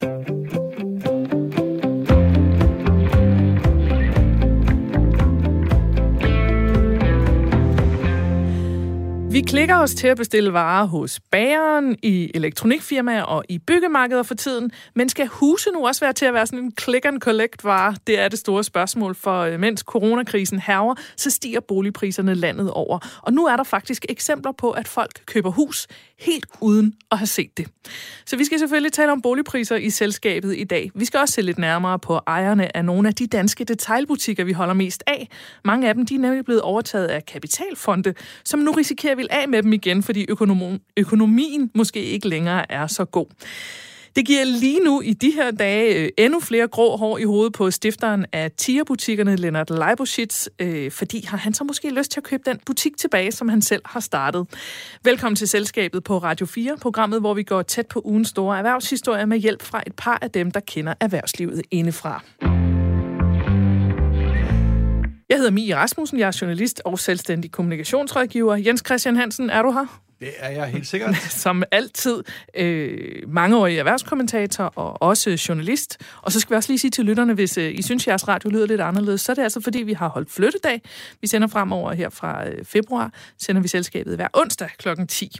Vi klikker os til at bestille varer hos bageren, i elektronikfirmaer og i byggemarkeder for tiden, men skal huse nu også være til at være sådan en click and collect vare? Det er det store spørgsmål, for øh, mens coronakrisen herver, så stiger boligpriserne landet over. Og nu er der faktisk eksempler på, at folk køber hus helt uden at have set det. Så vi skal selvfølgelig tale om boligpriser i selskabet i dag. Vi skal også se lidt nærmere på ejerne af nogle af de danske detailbutikker, vi holder mest af. Mange af dem de er nemlig blevet overtaget af kapitalfonde, som nu risikerer vil af med dem igen, fordi økonomien måske ikke længere er så god. Det giver lige nu i de her dage øh, endnu flere grå hår i hovedet på stifteren af tierbutikkerne, Lennart Leibowitz, øh, fordi har han så måske lyst til at købe den butik tilbage, som han selv har startet. Velkommen til Selskabet på Radio 4, programmet, hvor vi går tæt på ugens store erhvervshistorie med hjælp fra et par af dem, der kender erhvervslivet indefra. Jeg hedder Mie Rasmussen, jeg er journalist og selvstændig kommunikationsrådgiver. Jens Christian Hansen, er du her? Det er jeg helt sikkert. Som altid øh, mangeårig erhvervskommentator og også journalist. Og så skal vi også lige sige til lytterne, hvis øh, I synes, jeres radio lyder lidt anderledes, så er det altså fordi, vi har holdt flyttedag. Vi sender fremover her fra øh, februar, sender vi selskabet hver onsdag kl. 10.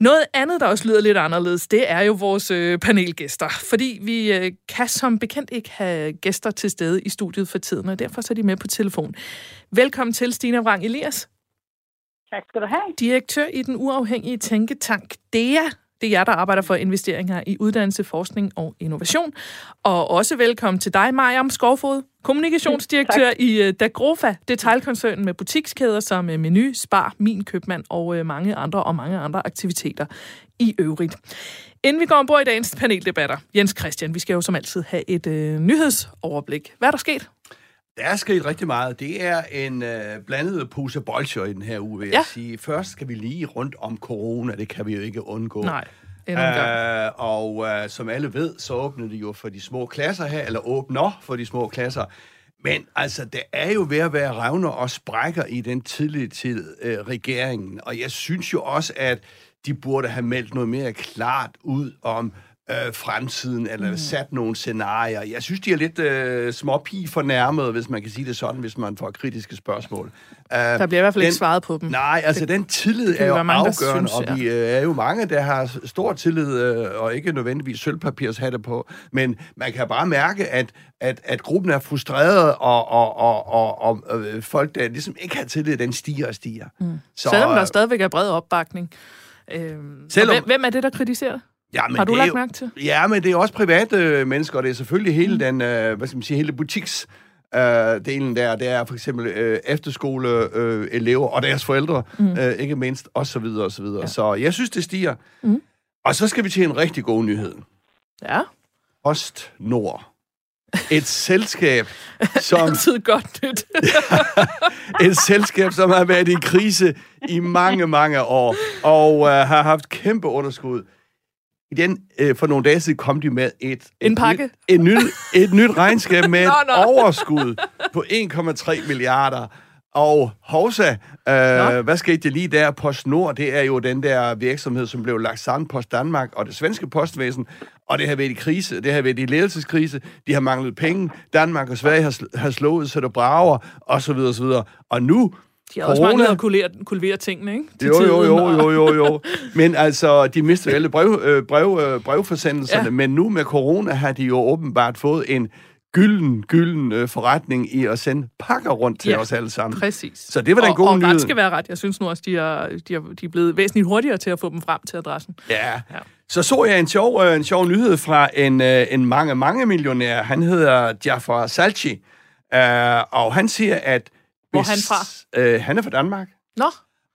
Noget andet, der også lyder lidt anderledes, det er jo vores øh, panelgæster. Fordi vi øh, kan som bekendt ikke have gæster til stede i studiet for tiden, og derfor så er de med på telefon. Velkommen til, Stina Vrang Elias. Tak skal du have. Direktør i den uafhængige tænketank DEA. Det er jer, der arbejder for investeringer i uddannelse, forskning og innovation. Og også velkommen til dig, Mariam Skovfod, kommunikationsdirektør i uh, Dagrofa, detaljkoncernen med butikskæder som uh, Menu, Spar, Min Købmand og uh, mange andre og mange andre aktiviteter i øvrigt. Inden vi går ombord i dagens paneldebatter, Jens Christian, vi skal jo som altid have et uh, nyhedsoverblik. Hvad er der sket? Der er sket rigtig meget. Det er en øh, blandet pose bolcher i den her uge, vil ja. jeg sige. Først skal vi lige rundt om corona, det kan vi jo ikke undgå. Nej. Uh, og uh, som alle ved, så åbnede de jo for de små klasser her, eller åbner for de små klasser. Men altså, det er jo ved at være revner og sprækker i den tidlige tid, uh, regeringen. Og jeg synes jo også, at de burde have meldt noget mere klart ud om, øh, fremtiden, eller mm. sat nogle scenarier. Jeg synes, de er lidt øh, småpige fornærmet, hvis man kan sige det sådan, hvis man får kritiske spørgsmål. Uh, der bliver i hvert fald den, ikke svaret på dem. Nej, altså det, den tillid er jo mange, afgørende, synes, ja. og vi øh, er jo mange, der har stor tillid, øh, og ikke nødvendigvis sølvpapirs hatte på, men man kan bare mærke, at, at, at gruppen er frustreret, og, og, og, og, og øh, folk, der ligesom ikke har tillid, den stiger og stiger. Mm. Så, Selvom der stadigvæk er bred opbakning. Øh, Selvom, hvem, hvem er det, der kritiserer? Ja, men har du lagt jo, mærke til? Ja, men det er også private øh, mennesker, og det er selvfølgelig hele mm. den, øh, hvad skal man sige, hele butiks øh, delen der, det er for eksempel øh, efterskoleelever øh, elever og deres forældre, mm. øh, ikke mindst, og så videre, og så videre. Ja. Så jeg synes, det stiger. Mm. Og så skal vi til en rigtig god nyhed. Ja. Ost Nord. Et selskab, som... Altid godt nyt. et selskab, som har været i krise i mange, mange år, og øh, har haft kæmpe underskud i den, øh, for nogle dage siden kom de med et... En pakke? Et, et, nyt, et nyt regnskab med et overskud på 1,3 milliarder. Og Hovsa, øh, hvad skete det lige der? PostNord, det er jo den der virksomhed, som blev lagt sammen Post Danmark og det svenske postvæsen, og det har været i krise, det har været i ledelseskrise, de har manglet penge, Danmark og Sverige har, har slået så der brager, og så videre, og så videre. Og nu de har Corona. også manglet at kulere, kulivere tingene, ikke? Til jo, jo, jo, jo, jo, jo. Men altså, de mistede alle brev, øh, brev, øh, brevforsendelserne, ja. men nu med corona har de jo åbenbart fået en gylden, gylden øh, forretning i at sende pakker rundt til ja, os alle sammen. præcis. Så det var den gode og, og nyhed. Og skal være ret. Jeg synes nu også, de er, de, er, de er blevet væsentligt hurtigere til at få dem frem til adressen. Ja. ja. Så så jeg en sjov, øh, en sjov nyhed fra en, øh, en mange, mange millionær. Han hedder Jafar Salchi, øh, og han siger, at hvor er han fra? Øh, han er fra Danmark. Nå.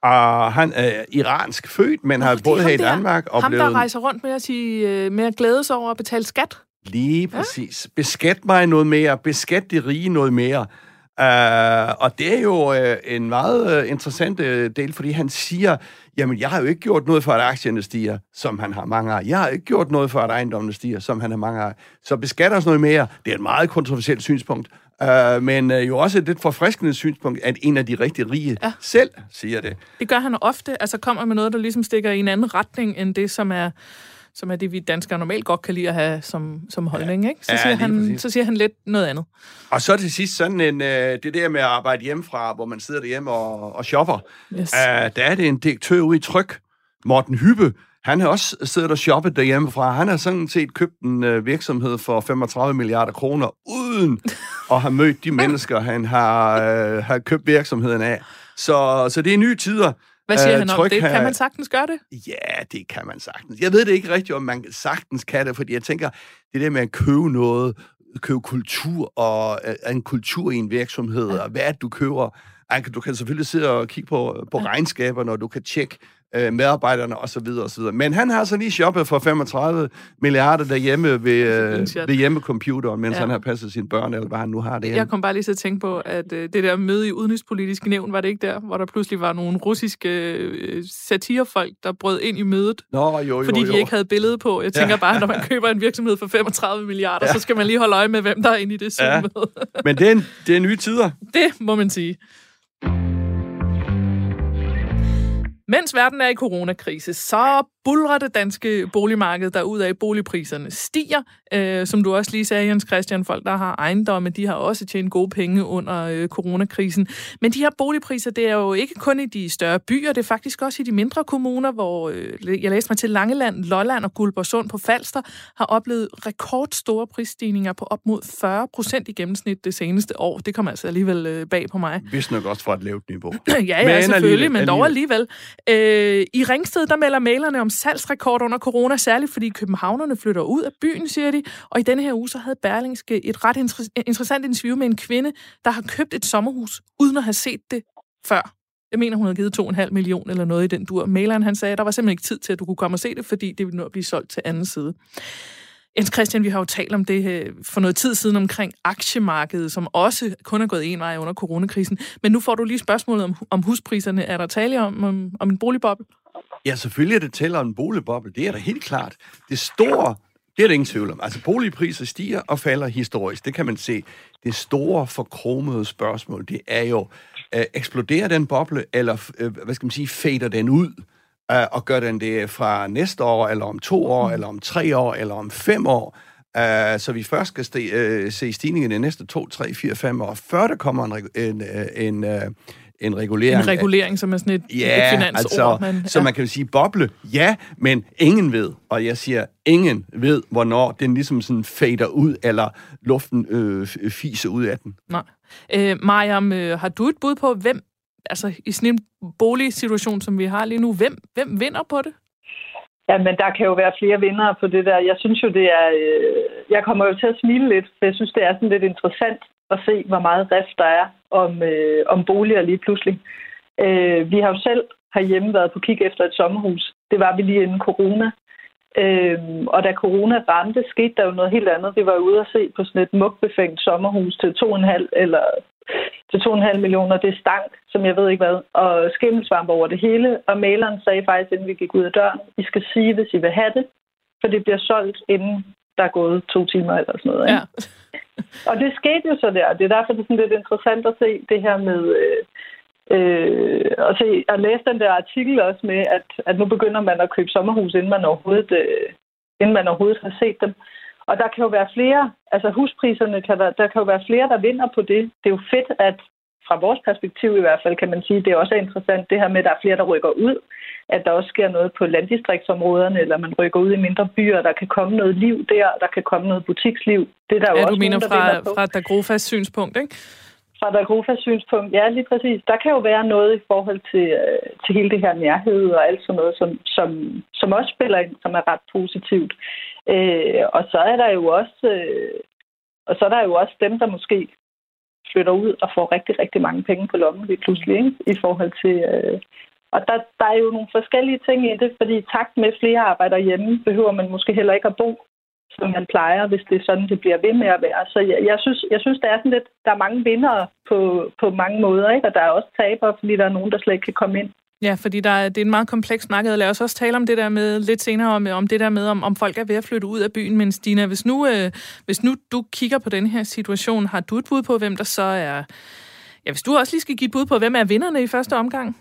Og han er iransk født, men Nå, har boet her i Danmark. Og ham, blevet... der rejser rundt med at, sige, øh, med at glæde sig over at betale skat. Lige præcis. Ja? Beskat mig noget mere. Beskat de rige noget mere. Uh, og det er jo uh, en meget uh, interessant uh, del, fordi han siger, jamen, jeg har jo ikke gjort noget for, at aktierne stiger, som han har mange af. Jeg har ikke gjort noget for, at ejendommene stiger, som han har mange af. Så beskat os noget mere. Det er et meget kontroversielt synspunkt. Uh, men uh, jo også et lidt forfriskende synspunkt, at en af de rigtig rige ja. selv siger det. Det gør han ofte, altså kommer med noget, der ligesom stikker i en anden retning, end det, som er som er det, vi danskere normalt godt kan lide at have som, som holdning. Ja. Ikke? Så, Ja, siger han, præcis. så siger han lidt noget andet. Og så til sidst sådan en, øh, det der med at arbejde hjemmefra, hvor man sidder derhjemme og, og shopper. Yes. Uh, der er det en direktør ude i Tryk, Morten Hyppe. Han har også siddet og shoppet derhjemmefra. Han har sådan set købt en øh, virksomhed for 35 milliarder kroner, uden at have mødt de mennesker, han har, øh, har købt virksomheden af. Så, så det er nye tider. Hvad siger Øh, han om Tryg det? Kan man sagtens gøre det? Ja, det kan man sagtens. Jeg ved det ikke rigtigt, om man sagtens kan det, fordi jeg tænker, det der med at købe noget, købe kultur og øh, en kultur i en virksomhed, og hvad du køber? Ej, Du kan selvfølgelig sidde og kigge på, på regnskaberne, og du kan tjekke øh, medarbejderne osv. osv. Men han har så lige shoppet for 35 milliarder derhjemme ved, øh, ved hjemmecomputeren, mens Ja. ja. han har passet sine børn, eller hvad han nu har det. Jeg kom bare lige til at tænke på, at øh, det der møde i udenrigspolitisk nævn, var det ikke der, hvor der pludselig var nogle russiske øh, satirefolk, der brød ind i mødet, Nå, jo, jo, fordi jo. de ikke havde billede på. Jeg tænker bare, når man køber en virksomhed for 35 milliarder, så skal man lige holde øje med, hvem der er inde i det Ja. Zoom-møde. Men det er, en, det er nye tider. Det må man sige. Mens verden er i coronakrise, så bulrer det danske boligmarked derud af. Boligpriserne stiger. Øh, som du også lige sagde, Jens Christian, folk, der har ejendomme, de har også tjent gode penge under øh, coronakrisen. Men de her boligpriser, det er jo ikke kun i de større byer, det er faktisk også i de mindre kommuner, hvor øh, jeg læste mig til Langeland, Lolland og Guldborgsund på Falster, har oplevet rekordstore prisstigninger på op mod 40 procent i gennemsnit det seneste år. Det kommer altså alligevel øh, bag på mig. Vist nok også fra et lavt niveau. ja, ja, Men selvfølgelig, alligevel, men dog alligevel. Øh, I Ringsted, der melder mailerne om salgsrekord under corona, særligt fordi københavnerne flytter ud af byen, siger de. Og i denne her uge, så havde Berlingske et ret inter- interessant interview med en kvinde, der har købt et sommerhus, uden at have set det før. Jeg mener, hun havde givet 2,5 millioner eller noget i den dur. Maileren, han sagde, at der var simpelthen ikke tid til, at du kunne komme og se det, fordi det ville nå at blive solgt til anden side. Jens Christian, vi har jo talt om det øh, for noget tid siden omkring aktiemarkedet, som også kun er gået en vej under coronakrisen. Men nu får du lige spørgsmålet om, om huspriserne. Er der tale om, om, om en boligboble? Ja, selvfølgelig er det tæller en boligboble. Det er da helt klart. Det store, det er der ingen tvivl om. Altså, boligpriser stiger og falder historisk. Det kan man se. Det store forkromede spørgsmål, det er jo, øh, eksploderer den boble, eller øh, hvad skal man sige, fader den ud? Øh, og gør den det fra næste år, eller om to år, eller om tre år, eller om fem år? Uh, så vi først skal sti, uh, se stigningen de næste to, tre, fire, fem år, før der kommer en, reg- en, en, en regulering. En regulering, som er sådan et, Ja, et finansord. altså, men, så man kan jo sige boble, ja, men ingen ved, og jeg siger, ingen ved, hvornår den ligesom sådan fader ud, eller luften øh, fiser ud af den. Nej. Øh, Mariam, øh, har du et bud på, hvem, altså i sådan en boligsituation, som vi har lige nu, hvem, hvem vinder på det? Ja, men der kan jo være flere vinder på det der. Jeg synes jo, det er... Øh, jeg kommer jo til at smile lidt, for jeg synes, det er sådan lidt interessant at se, hvor meget rift der er om, øh, om boliger lige pludselig. Øh, vi har jo selv herhjemme været på kig efter et sommerhus. Det var vi lige inden corona. Øh, og da corona ramte, skete der jo noget helt andet. Vi var ude at se på sådan et mugbefængt sommerhus til 2,5 eller til 2,5 millioner. Det stank, som jeg ved ikke hvad. Og skimmelsvamp over det hele. Og maleren sagde faktisk, inden vi gik ud af døren, I skal sige, hvis I vil have det. For det bliver solgt, inden der er gået to timer eller sådan noget. Ikke? Ja. Og det skete jo så der. Det er derfor, det er sådan lidt interessant at se det her med... Øh, øh, at, se, at læse den der artikel også med, at, at nu begynder man at købe sommerhus, inden man overhovedet, øh, inden man overhovedet har set dem. Og der kan jo være flere, altså huspriserne, kan der, der kan jo være flere, der vinder på det. Det er jo fedt, at fra vores perspektiv i hvert fald, kan man sige, det er også interessant, det her med, at der er flere, der rykker ud. At der også sker noget på landdistriktsområderne, eller man rykker ud i mindre byer, der kan komme noget liv der, der kan komme noget butiksliv. Det er der jo Ja, også du mener nogen, der fra, fra Dagrofas synspunkt, ikke? Fra Dagrofas synspunkt, ja, lige præcis. Der kan jo være noget i forhold til, øh, til hele det her nærhed og alt sådan noget, som, som, som også spiller ind, som er ret positivt. Øh, og så er der jo også, øh, og så er der jo også dem, der måske flytter ud og får rigtig, rigtig mange penge på lommen lige pludselig, ikke? i forhold til... Øh, og der, der er jo nogle forskellige ting i det, fordi i takt med flere arbejder hjemme, behøver man måske heller ikke at bo som man plejer, hvis det er sådan, det bliver ved med at være. Så jeg, jeg, synes, jeg synes, der er sådan lidt, der er mange vinder på, på mange måder, ikke? og der er også tabere, fordi der er nogen, der slet ikke kan komme ind. Ja, fordi der er, det er en meget kompleks marked, lad os også tale om det der med lidt senere, om, om det der med, om, om folk er ved at flytte ud af byen. Men Stina, hvis nu, øh, hvis nu du kigger på den her situation, har du et bud på, hvem der så er... Ja, hvis du også lige skal give et bud på, hvem er vinderne i første omgang?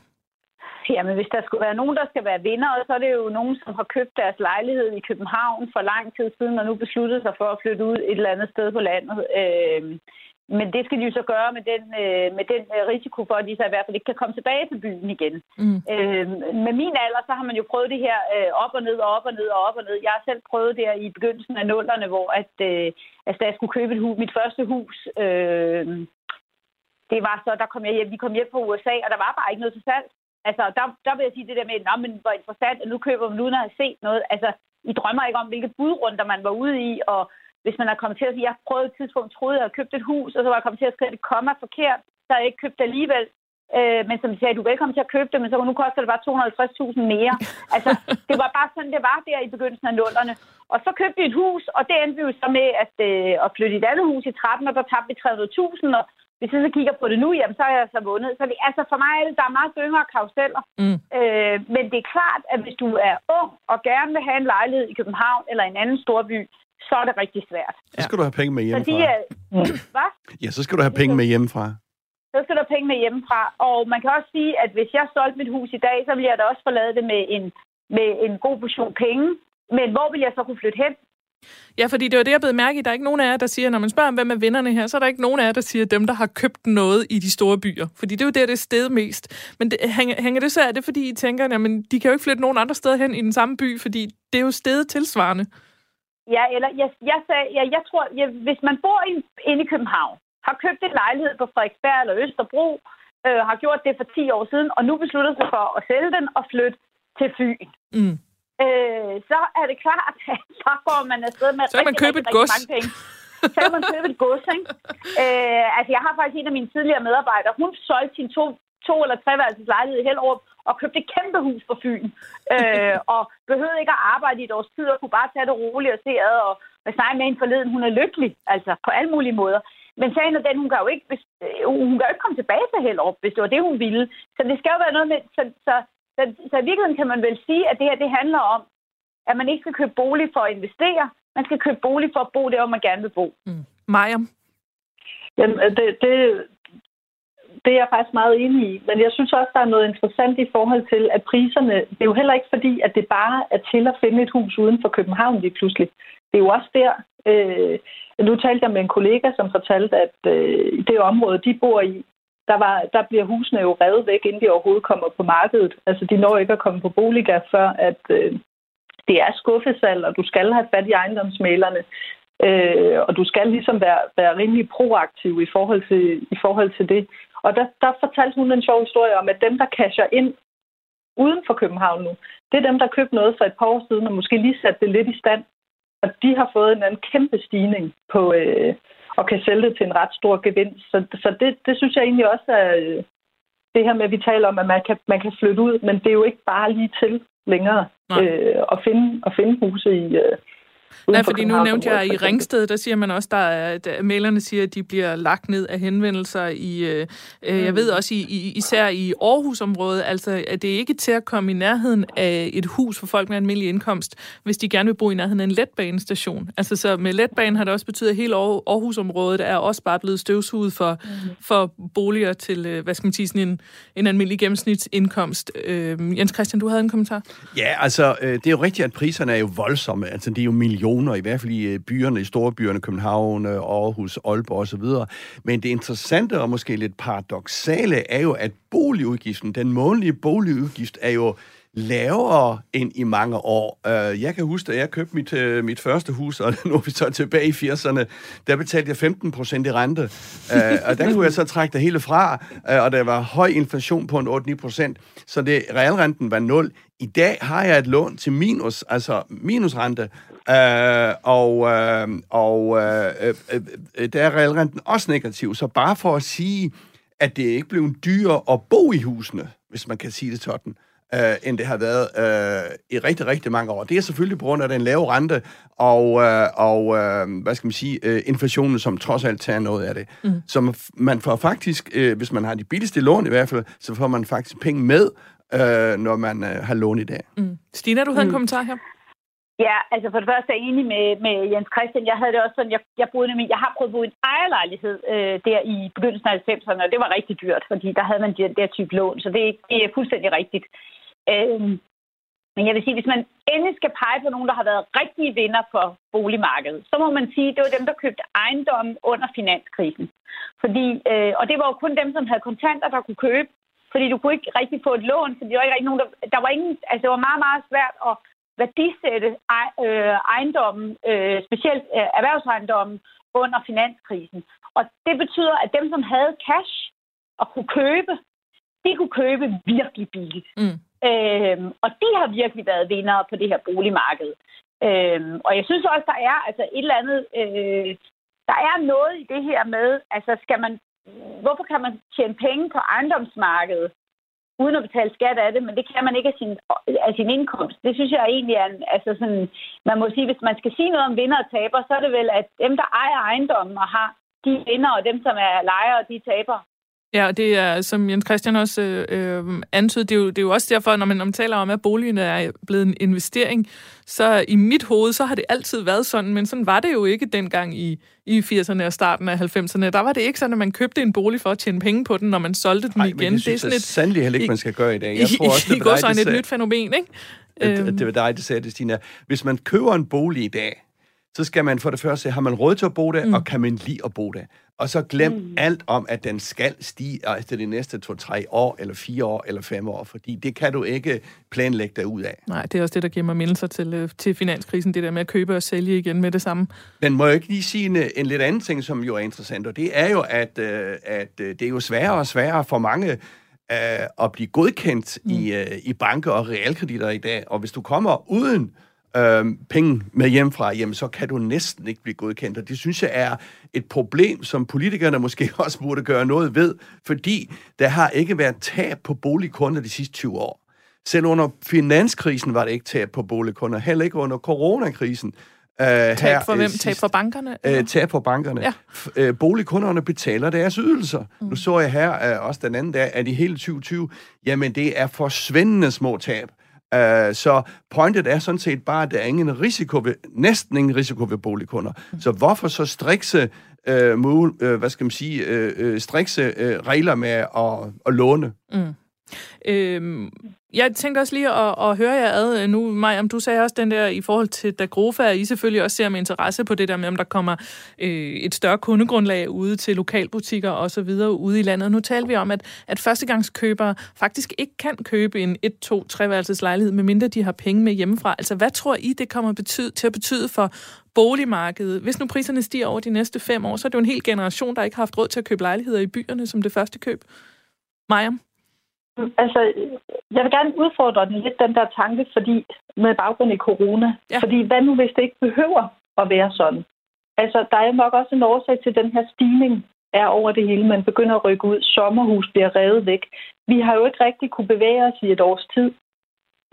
Jamen, hvis der skulle være nogen, der skal være vinder, så er det jo nogen, som har købt deres lejlighed i København for lang tid siden, og nu besluttede sig for at flytte ud et eller andet sted på landet. Øh, men det skal de jo så gøre med den, øh, med den øh, risiko for, at de så i hvert fald ikke kan komme tilbage til byen igen. Mm. Øh, med min alder, så har man jo prøvet det her øh, op og ned og op og ned og op og ned. Jeg har selv prøvet det her i begyndelsen af nullerne, hvor at, øh, altså, da jeg skulle købe et hus, mit første hus, øh, det var så, der kom jeg hjem, vi kom hjem fra USA, og der var bare ikke noget til salg. Altså, der, der vil jeg sige det der med, at men hvor interessant, at nu køber man uden at have set noget. Altså, I drømmer ikke om, hvilke budrunder man var ude i, og hvis man er kommet til at sige, jeg prøvede et tidspunkt, troede, jeg havde købt et hus, og så var jeg kommet til at skrive et komma forkert, så har jeg ikke købt det alligevel. Øh, men som de sagde, du er velkommen til at købe det, men så nu koster det bare 250.000 mere. Altså, det var bare sådan, det var der i begyndelsen af nullerne. Og så købte vi et hus, og det endte vi jo så med at, øh, at flytte et andet hus i 13, og der tabte vi 300.000, og hvis jeg så kigger på det nu, jamen, så er jeg så vundet. Så det, altså for mig er det, der er meget yngre karuseller. Mm. Øh, men det er klart, at hvis du er ung og gerne vil have en lejlighed i København eller en anden storby, så er det rigtig svært. Så skal du have penge med hjemmefra. Fordi, øh, hvad? Ja, så skal du have penge med hjemmefra. Så skal du have penge med hjemmefra. Og man kan også sige, at hvis jeg solgte mit hus i dag, så ville jeg da også forlade det med en, med en god portion penge. Men hvor vil jeg så kunne flytte hen? Ja, fordi det var det, jeg blev mærke i. Der er ikke nogen af jer, der siger, når man spørger, hvem er vinderne her, så er der ikke nogen af jer, der siger, dem, der har købt noget i de store byer. Fordi det er jo der, det er sted mest. Men det, hænger, hænger det så af det, fordi I tænker, at de kan jo ikke flytte nogen andre steder hen i den samme by, fordi det er jo stedet tilsvarende? Ja, eller jeg, jeg, sagde, ja, jeg tror, ja, hvis man bor i, inde i København, har købt en lejlighed på Frederiksberg eller Østerbro, øh, har gjort det for 10 år siden, og nu beslutter sig for at sælge den og flytte til Fyn. Mm øh, så er det klart, at så går man afsted med så rigtig, man købe rigtig, et rigtig mange penge. Så kan man købe et gods, ikke? Øh, altså, jeg har faktisk en af mine tidligere medarbejdere, hun solgte sin to, to eller treværelses lejlighed i Hellerup og købte et kæmpe hus på Fyn. øh, og behøvede ikke at arbejde i et års tid og kunne bare tage det roligt og se ad. Og jeg snakkede med en forleden, hun er lykkelig, altså på alle mulige måder. Men sagen er den, hun kan jo ikke, øh, hun kan jo ikke komme tilbage til Hellerup, hvis det var det, hun ville. Så det skal jo være noget med, så, så så, så i virkeligheden kan man vel sige, at det her det handler om, at man ikke skal købe bolig for at investere, man skal købe bolig for at bo der, hvor man gerne vil bo. Mm. Maja? Jamen, det, det, det er jeg faktisk meget enig i. Men jeg synes også, der er noget interessant i forhold til, at priserne... Det er jo heller ikke fordi, at det bare er til at finde et hus uden for København lige pludselig. Det er jo også der... Øh, nu talte jeg med en kollega, som fortalte, at øh, i det område, de bor i, der, var, der bliver husene jo revet væk, inden de overhovedet kommer på markedet. Altså, de når ikke at komme på boliggas, før at øh, det er skuffesal, og du skal have fat i ejendomsmalerne. Øh, og du skal ligesom være, være rimelig proaktiv i forhold til, i forhold til det. Og der, der fortalte hun en sjov historie om, at dem, der casher ind uden for København nu, det er dem, der købte noget for et par år siden, og måske lige satte det lidt i stand. Og de har fået en anden kæmpe stigning på, øh, og kan sælge det til en ret stor gevinst. Så, så det, det synes jeg egentlig også er øh, det her med, at vi taler om, at man kan, man kan flytte ud, men det er jo ikke bare lige til længere øh, at, finde, at finde huse i, øh, Nej, fordi nu nævnte jeg i Ringsted, der siger man også, der er, at mailerne siger, at de bliver lagt ned af henvendelser i, øh, mm. jeg ved også i, i, især i Aarhusområdet, altså at det ikke er til at komme i nærheden af et hus for folk med almindelig indkomst, hvis de gerne vil bo i nærheden af en letbanestation. Altså så med letbanen har det også betydet, at hele Aarhusområdet er også bare blevet støvsuget for, mm. for boliger til, øh, hvad skal man sige, sådan en, en almindelig gennemsnitsindkomst. Øh, Jens Christian, du havde en kommentar? Ja, altså det er jo rigtigt, at priserne er jo voldsomme. Altså det er jo millioner regioner, i hvert fald i øh, byerne, i store byerne, København, øh, Aarhus, Aalborg osv. Men det interessante og måske lidt paradoxale er jo, at boligudgiften, den månedlige boligudgift, er jo lavere end i mange år. Øh, jeg kan huske, at jeg købte mit, øh, mit første hus, og nu er vi så tilbage i 80'erne, der betalte jeg 15 procent i rente. Øh, og der kunne jeg så trække det hele fra, og der var høj inflation på en 8-9 procent, så det, realrenten var 0. I dag har jeg et lån til minus, altså minusrente, Uh, og uh, og uh, uh, der er realrenten også negativ. Så bare for at sige, at det ikke blev dyrere at bo i husene, hvis man kan sige det sådan, uh, end det har været uh, i rigtig, rigtig mange år. Det er selvfølgelig på grund af den lave rente og, uh, og uh, hvad skal man sige, uh, inflationen, som trods alt tager noget af det. Mm. Så man får faktisk, uh, hvis man har de billigste lån i hvert fald, så får man faktisk penge med, uh, når man uh, har lån i dag. Mm. Stina, du havde mm. en kommentar her. Ja, altså for det første er jeg enig med, med Jens Christian. Jeg havde det også sådan, jeg, jeg, boede nemlig, jeg har prøvet at bo i en ejerlejlighed øh, der i begyndelsen af 90'erne, og det var rigtig dyrt, fordi der havde man den der type lån, så det, det er fuldstændig rigtigt. Øh, men jeg vil sige, hvis man endelig skal pege på nogen, der har været rigtige vinder for boligmarkedet, så må man sige, at det var dem, der købte ejendomme under finanskrisen. Fordi, øh, og det var jo kun dem, som havde kontanter, der kunne købe, fordi du kunne ikke rigtig få et lån, fordi der var ikke rigtig nogen, der, der var ingen, altså det var meget, meget svært at værdisætte øh, ejendommen, øh, specielt øh, erhvervsejendommen, under finanskrisen. Og det betyder, at dem, som havde cash og kunne købe, de kunne købe virkelig billigt. Mm. Øh, og de har virkelig været vinder på det her boligmarked. Øh, og jeg synes også, der er altså et eller andet... Øh, der er noget i det her med, altså skal man... Hvorfor kan man tjene penge på ejendomsmarkedet, uden at betale skat af det, men det kan man ikke af sin, af sin indkomst. Det synes jeg egentlig er, en, altså sådan, man må sige, hvis man skal sige noget om vinder og taber, så er det vel, at dem, der ejer ejendommen og har, de vinder, og dem, som er lejere, de taber. Ja, og det er, som Jens Christian også øh, antydede, det er, jo, det er jo også derfor, når man, når man taler om, at boligen er blevet en investering, så i mit hoved, så har det altid været sådan, men sådan var det jo ikke dengang i, i 80'erne og starten af 90'erne. Der var det ikke sådan, at man købte en bolig for at tjene penge på den, når man solgte den Ej, igen. Men det, synes, det er sådan et... sandelig heller ikke, man skal gøre i dag. Jeg tror også, det, går så et nyt fænomen, ikke? At, at det var dig, der sagde det, Stina. Hvis man køber en bolig i dag, så skal man for det første, har man råd til at bo der, mm. og kan man lide at bo der? Og så glem mm. alt om, at den skal stige efter de næste to-tre år, eller fire år, eller fem år, fordi det kan du ikke planlægge dig ud af. Nej, det er også det, der giver mig mindelser til, øh, til finanskrisen, det der med at købe og sælge igen med det samme. Men må jeg ikke lige sige en, en lidt anden ting, som jo er interessant, og det er jo, at, øh, at øh, det er jo sværere og sværere for mange at blive godkendt mm. i, i banker og realkreditter i dag, og hvis du kommer uden øh, penge med hjemmefra, jamen så kan du næsten ikke blive godkendt. Og det synes jeg er et problem, som politikerne måske også burde gøre noget ved, fordi der har ikke været tab på boligkunder de sidste 20 år. Selv under finanskrisen var det ikke tab på boligkunder, heller ikke under coronakrisen. Uh, tab for hvem? Tab for bankerne? Uh, tab for bankerne. Ja. Uh, boligkunderne betaler deres ydelser. Mm. Nu så jeg her uh, også den anden dag, at i hele 2020, jamen det er forsvindende små tab. Uh, så pointet er sådan set bare, at der er ingen risiko ved, næsten ingen risiko ved boligkunder. Mm. Så hvorfor så strikse, uh, mål, uh, hvad skal man sige, uh, strikse uh, regler med at, at låne? Mm. Øhm, jeg tænker også lige at, at høre jer ad øh, nu, Maja, om du sagde også den der i forhold til Dagrofa, at I selvfølgelig også ser med interesse på det der med, om der kommer øh, et større kundegrundlag ude til lokalbutikker og så videre ude i landet. Nu taler vi om, at, at førstegangskøbere faktisk ikke kan købe en 1, 2, 3 værelses lejlighed, medmindre de har penge med hjemmefra. Altså, hvad tror I, det kommer betyde, til at betyde for boligmarkedet? Hvis nu priserne stiger over de næste fem år, så er det jo en hel generation, der ikke har haft råd til at købe lejligheder i byerne som det første køb. Maja? Altså, jeg vil gerne udfordre den lidt, den der tanke, fordi med baggrund i corona. Ja. Fordi hvad nu, hvis det ikke behøver at være sådan? Altså, der er nok også en årsag til den her stigning er over det hele. Man begynder at rykke ud. Sommerhus bliver revet væk. Vi har jo ikke rigtig kunne bevæge os i et års tid.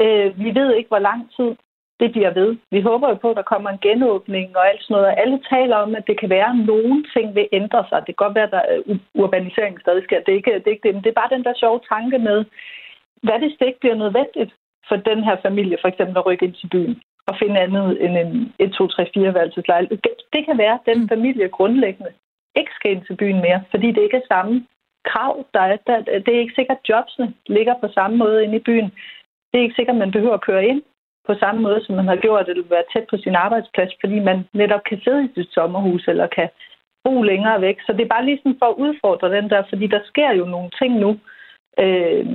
Øh, vi ved ikke, hvor lang tid det bliver ved. Vi håber jo på, at der kommer en genåbning og alt sådan noget. Alle taler om, at det kan være, at nogle ting vil ændre sig. Det kan godt være, at der øh, urbanisering stadig sker. Det er, ikke, det er ikke det, men det er bare den der sjove tanke med, hvad hvis det ikke bliver nødvendigt for den her familie for eksempel at rykke ind til byen og finde andet end en 1, 2, 3, 4 værelseslejlighed. Det kan være, at den familie grundlæggende ikke skal ind til byen mere, fordi det ikke er samme krav. Der er, der, det er ikke sikkert, at jobsene ligger på samme måde inde i byen. Det er ikke sikkert, at man behøver at køre ind på samme måde, som man har gjort, at være tæt på sin arbejdsplads, fordi man netop kan sidde i sit sommerhus eller kan bo længere væk. Så det er bare lige sådan for at udfordre den der, fordi der sker jo nogle ting nu. Øh,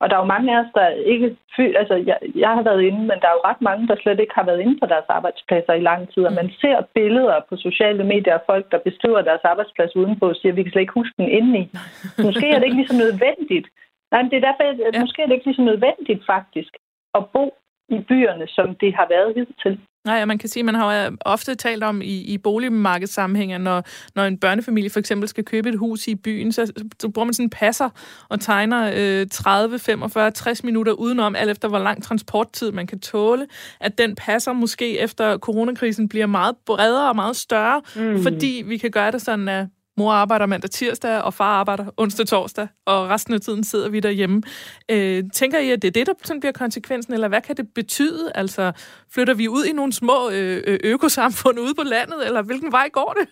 og der er jo mange af os, der ikke... Altså, jeg, jeg har været inde, men der er jo ret mange, der slet ikke har været inde på deres arbejdspladser i lang tid. Og man ser billeder på sociale medier af folk, der beskriver deres arbejdsplads udenpå og siger, at vi kan slet ikke huske den indeni. Måske er det ikke lige så nødvendigt. Nej, men det er derfor, at ja. måske er det ikke lige så nødvendigt faktisk at bo i byerne, som det har været hidtil. Nej, man kan sige, man har jo ofte talt om i, i boligmarkedssammenhænge, når, når en børnefamilie for eksempel skal købe et hus i byen, så, så bruger man sådan en passer og tegner øh, 30, 45, 60 minutter udenom, alt efter hvor lang transporttid man kan tåle, at den passer måske efter coronakrisen bliver meget bredere og meget større, mm. fordi vi kan gøre det sådan, at Mor arbejder mandag tirsdag, og far arbejder onsdag torsdag, og resten af tiden sidder vi derhjemme. Øh, tænker I, at det er det, der sådan bliver konsekvensen, eller hvad kan det betyde? Altså, flytter vi ud i nogle små øh, øh økosamfund ude på landet, eller hvilken vej går det?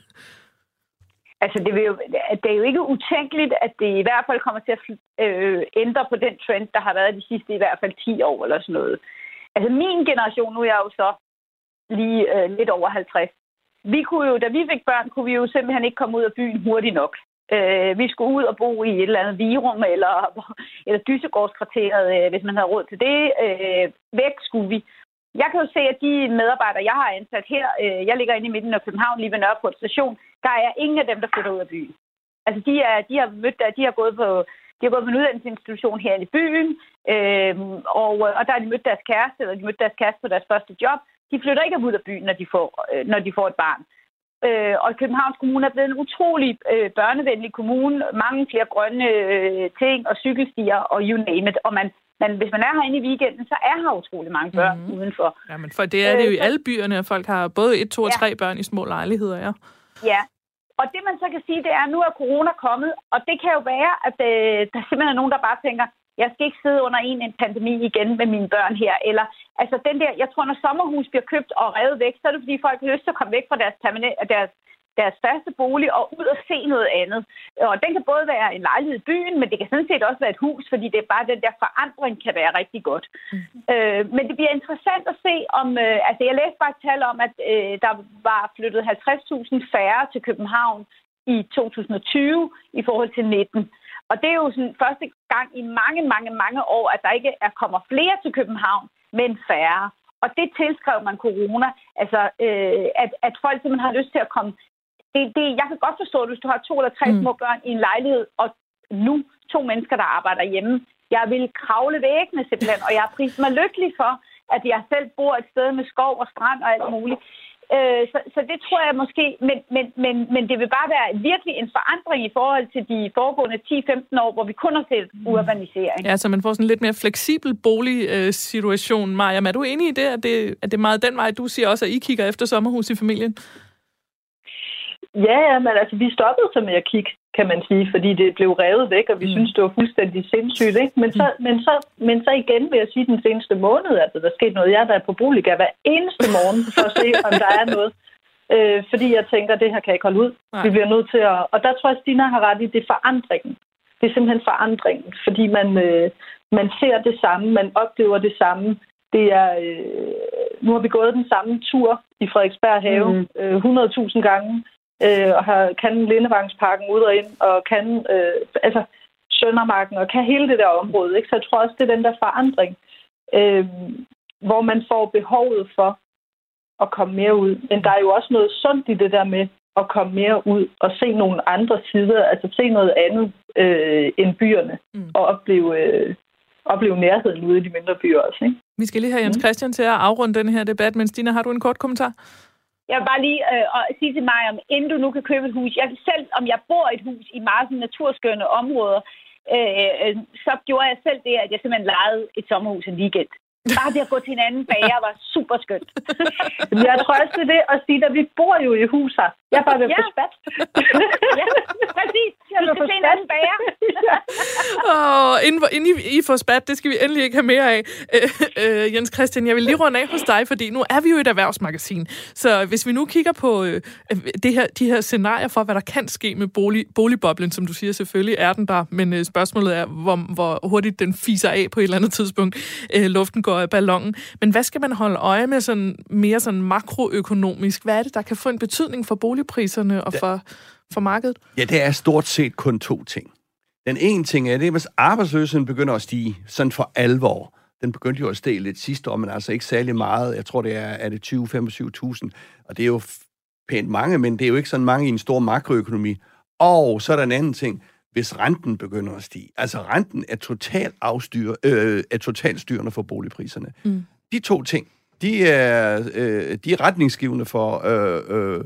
Altså, det, vil jo, det er jo ikke utænkeligt, at det i hvert fald kommer til at øh, ændre på den trend, der har været de sidste i hvert fald 10 år eller sådan noget. Altså, min generation, nu er jeg jo så lige øh, lidt over 50. Vi kunne jo, da vi fik børn, kunne vi jo simpelthen ikke komme ud af byen hurtigt nok. Øh, vi skulle ud og bo i et eller andet virum eller, eller dysegårdskvarteret, øh, hvis man havde råd til det. Øh, væk skulle vi. Jeg kan jo se, at de medarbejdere, jeg har ansat her, øh, jeg ligger inde i midten af København, lige ved Nørreport station, der er ingen af dem, der flytter ud af byen. Altså, de, er, de, har, mødt, de har gået på de har gået på en uddannelsesinstitution her i byen, øh, og, og der har de mødt deres kæreste, eller de mødt deres kæreste på deres første job. De flytter ikke ud af byen, når de får, øh, når de får et barn. Øh, og Københavns Kommune er blevet en utrolig øh, børnevenlig kommune. Mange flere grønne øh, ting og cykelstier og you name it. Og man, man, hvis man er herinde i weekenden, så er her utrolig mange børn mm-hmm. udenfor. Ja, men for det er det jo i øh, alle byerne, at folk har både et, to og ja. tre børn i små lejligheder, ja. Ja, og det man så kan sige, det er, at nu er corona kommet, og det kan jo være, at øh, der simpelthen er nogen, der bare tænker, jeg skal ikke sidde under en, en pandemi igen med mine børn her. Eller, altså den der, jeg tror, når sommerhus bliver købt og revet væk, så er det, fordi folk har lyst til at komme væk fra deres, deres, deres faste bolig og ud og se noget andet. Og den kan både være en lejlighed i byen, men det kan sådan set også være et hus, fordi det er bare den der forandring kan være rigtig godt. Mm. Øh, men det bliver interessant at se om, øh, altså jeg læste bare et tal om, at øh, der var flyttet 50.000 færre til København i 2020 i forhold til 19. Og det er jo sådan første gang i mange, mange, mange år, at der ikke er kommer flere til København, men færre. Og det tilskrev man corona, altså øh, at, at folk simpelthen har lyst til at komme. Det, det, jeg kan godt forstå, at hvis du har to eller tre mm. små børn i en lejlighed, og nu to mennesker, der arbejder hjemme, jeg vil kravle væggene simpelthen, og jeg har prisen mig lykkelig for, at jeg selv bor et sted med skov og strand og alt muligt. Øh, så, så det tror jeg måske, men, men, men, men det vil bare være virkelig en forandring i forhold til de foregående 10-15 år, hvor vi kun har set mm. urbanisering. Ja, så man får sådan en lidt mere fleksibel boligsituation. Maja, er du enig i det, at det, at det er meget den vej, du siger også, at I kigger efter sommerhus i familien? Ja, ja, men altså, vi stoppede så med at kigge, kan man sige, fordi det blev revet væk, og vi mm. synes, det var fuldstændig sindssygt. Ikke? Men, så, mm. men, så, men så igen vil jeg sige, den seneste måned, altså, der skete noget. Jeg er på Boliga hver eneste morgen for at se, om der er noget. Øh, fordi jeg tænker, det her kan jeg ikke holde ud. Nej. Vi bliver nødt til at... Og der tror jeg, Stina har ret i, det er forandringen. Det er simpelthen forandringen, fordi man, øh, man ser det samme, man oplever det samme. Det er, øh, nu har vi gået den samme tur i Frederiksberg Have mm. øh, 100.000 gange øh, og har, kan Lindevangsparken ud og ind, og kan øh, altså, Søndermarken, og kan hele det der område. Ikke? Så jeg tror også, det er den der forandring, øh, hvor man får behovet for at komme mere ud. Men der er jo også noget sundt i det der med at komme mere ud og se nogle andre sider, altså se noget andet øh, end byerne, mm. og opleve, øh, opleve nærheden ude i de mindre byer også. Ikke? Vi skal lige have Jens mm. Christian til at afrunde den her debat, men Stina, har du en kort kommentar? Jeg vil bare lige øh, sige til mig, om inden du nu kan købe et hus, jeg selv, om jeg bor i et hus i meget naturskønne områder, øh, øh, så gjorde jeg selv det, at jeg simpelthen lejede et sommerhus en weekend. Bare det at gå til en anden bager var super skønt. jeg tror også, det at sige, at vi bor jo i hus her. Jeg er bare ved ja. på spat. ja, præcis. Jeg vil få se en anden bager. oh, inden, inden I, I får spat, det skal vi endelig ikke have mere af. Øh, øh, Jens Christian, jeg vil lige runde af hos dig, fordi nu er vi jo et erhvervsmagasin. Så hvis vi nu kigger på øh, det her, de her scenarier for, hvad der kan ske med bolig, boligboblen, som du siger, selvfølgelig er den der, men øh, spørgsmålet er, hvor, hvor hurtigt den fiser af på et eller andet tidspunkt. Øh, luften går af ballonen. Men hvad skal man holde øje med sådan mere sådan makroøkonomisk? Hvad er det, der kan få en betydning for boligpriserne og for, for markedet? Ja, det er stort set kun to ting. Den ene ting er det, hvis arbejdsløsheden begynder at stige, sådan for alvor. Den begyndte jo at stige lidt sidste år, men altså ikke særlig meget. Jeg tror, det er, er det 20-25.000, og det er jo pænt mange, men det er jo ikke sådan mange i en stor makroøkonomi. Og så er der en anden ting hvis renten begynder at stige. Altså renten er totalt, afstyr, øh, er totalt styrende for boligpriserne. Mm. De to ting, de er, øh, de er retningsgivende for øh, øh,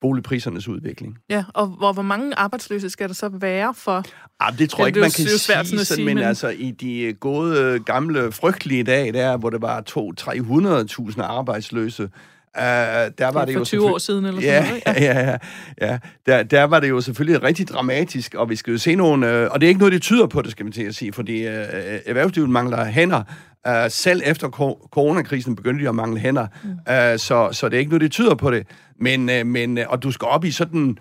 boligprisernes udvikling. Ja, og hvor, hvor mange arbejdsløse skal der så være for? Ah, det tror jeg ikke, man kan sige, sådan, sige, men, men altså i de gode, gamle, frygtelige dage, der hvor det var 200-300.000 arbejdsløse, Uh, der var det, det for jo 20 år siden eller ja, sådan noget. Ja, ja, ja. ja. Der, der var det jo selvfølgelig rigtig dramatisk, og vi skal jo se nogle... Uh, og det er ikke noget, det tyder på, det skal man til at sige, fordi uh, erhvervslivet mangler hænder. Uh, selv efter ko- coronakrisen begyndte de at mangle hænder, mm. uh, så, så det er ikke noget, det tyder på det. Men, uh, men uh, og du skal op i sådan...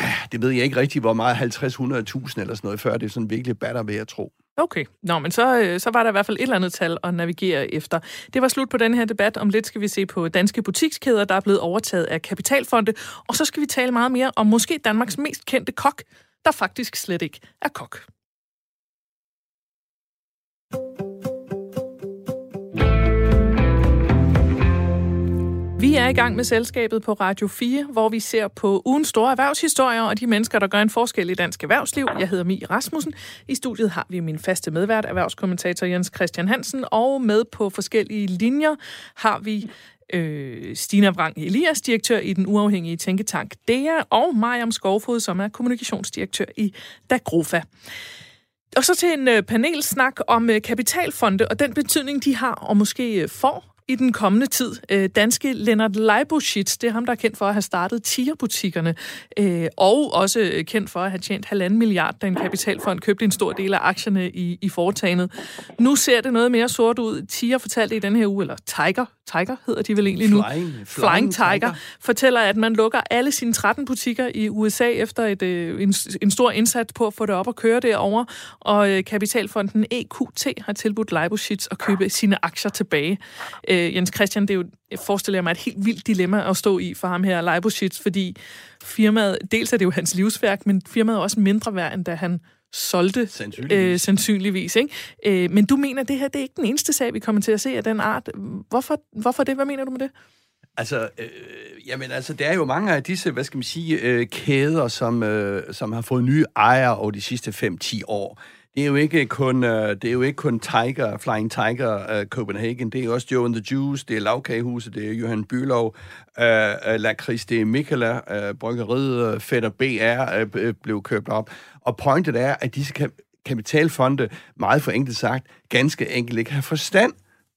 Uh, det ved jeg ikke rigtig, hvor meget 50-100.000 eller sådan noget, før det er sådan virkelig batter, ved at tro. Okay, Nå, men så, så var der i hvert fald et eller andet tal at navigere efter. Det var slut på den her debat. Om lidt skal vi se på danske butikskæder, der er blevet overtaget af kapitalfonde. Og så skal vi tale meget mere om måske Danmarks mest kendte kok, der faktisk slet ikke er kok. Vi er i gang med selskabet på Radio 4, hvor vi ser på ugens store erhvervshistorier og de mennesker, der gør en forskel i dansk erhvervsliv. Jeg hedder Mi Rasmussen. I studiet har vi min faste medvært, erhvervskommentator Jens Christian Hansen, og med på forskellige linjer har vi øh, Stina Vrang Elias, direktør i den uafhængige tænketank DEA, og Mariam Skovfod, som er kommunikationsdirektør i Dagrofa. Og så til en øh, panelsnak om øh, kapitalfonde og den betydning, de har og måske øh, får i den kommende tid. Øh, danske Lennart Leiboschitz, det er ham, der er kendt for at have startet tierbutikkerne, øh, og også kendt for at have tjent halvanden milliard, da en kapitalfond købte en stor del af aktierne i, i foretagendet. Nu ser det noget mere sort ud. Tiger fortalte i den her uge, eller Tiger, Tiger hedder de vel egentlig nu. Flying, flying, flying Tiger, Tiger fortæller, at man lukker alle sine 13 butikker i USA efter et, øh, en, en stor indsats på at få det op og køre derover. Og øh, kapitalfonden EQT har tilbudt Leiboschitz at købe sine aktier tilbage. Øh, Jens Christian, det er jo, jeg forestiller mig, et helt vildt dilemma at stå i for ham her, Leiboschitz, fordi firmaet, dels er det jo hans livsværk, men firmaet er også mindre værd, end da han solgte sandsynligvis. Øh, sandsynligvis ikke? Øh, men du mener, at det her det er ikke den eneste sag, vi kommer til at se af den art. Hvorfor, hvorfor det? Hvad mener du med det? Altså, øh, jamen, altså, der er jo mange af disse, hvad skal man sige, øh, kæder, som, øh, som har fået nye ejere over de sidste 5-10 år. Det er jo ikke kun, uh, det er jo ikke kun Tiger, Flying Tiger uh, Copenhagen, det er også Joe and the Juice, det er Lavkagehuset, det er Johan Bylov, uh, uh, Lakris, det er Mikela, uh, Bryggeriet, Fætter BR uh, blev købt op. Og pointet er, at disse kapitalfonde, meget for enkelt sagt, ganske enkelt ikke har forstand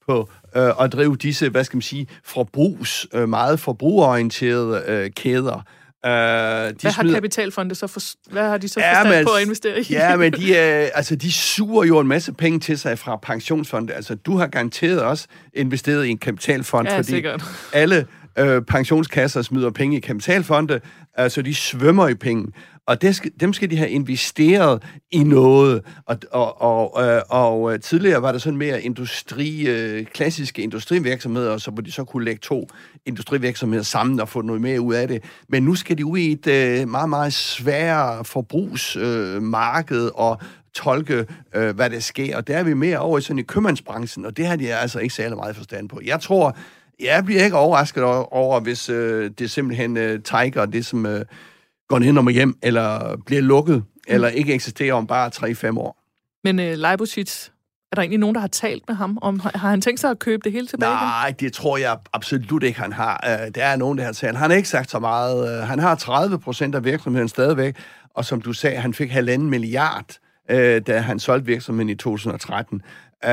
på øh, at drive disse, hvad skal man sige, forbrugs, øh, meget forbrugerorienterede øh, kæder. Uh, de hvad smider... har kapitalfonde så for... Hvad har de så ja, forstand men, på at investere i? ja, men de, øh, altså, de suger jo en masse penge til sig fra pensionsfonde. Altså, du har garanteret også investeret i en kapitalfond, ja, fordi sikkert. alle øh, pensionskasser smider penge i kapitalfonde, øh, så de svømmer i penge. Og det skal, dem skal de have investeret i noget. Og, og, og, øh, og øh, tidligere var der sådan mere industri, øh, klassiske industrivirksomheder, så hvor de så kunne lægge to industrivirksomheder sammen og få noget mere ud af det. Men nu skal de ud i et øh, meget, meget svært forbrugsmarked øh, og tolke, øh, hvad der sker. Og der er vi mere over i sådan i købmandsbranchen, og det har de altså ikke særlig meget forstand på. Jeg tror, jeg bliver ikke overrasket over, hvis øh, det simpelthen øh, Tiger, det som... Øh, går hen og hjem, eller bliver lukket, mm. eller ikke eksisterer om bare 3-5 år. Men uh, Leiboschitz, er der egentlig nogen, der har talt med ham? om Har han tænkt sig at købe det hele tilbage? Nej, det tror jeg absolut ikke, han har. Uh, der er nogen, der har talt. Han har ikke sagt så meget. Uh, han har 30 procent af virksomheden stadigvæk, og som du sagde, han fik halvanden milliard, uh, da han solgte virksomheden i 2013. Uh,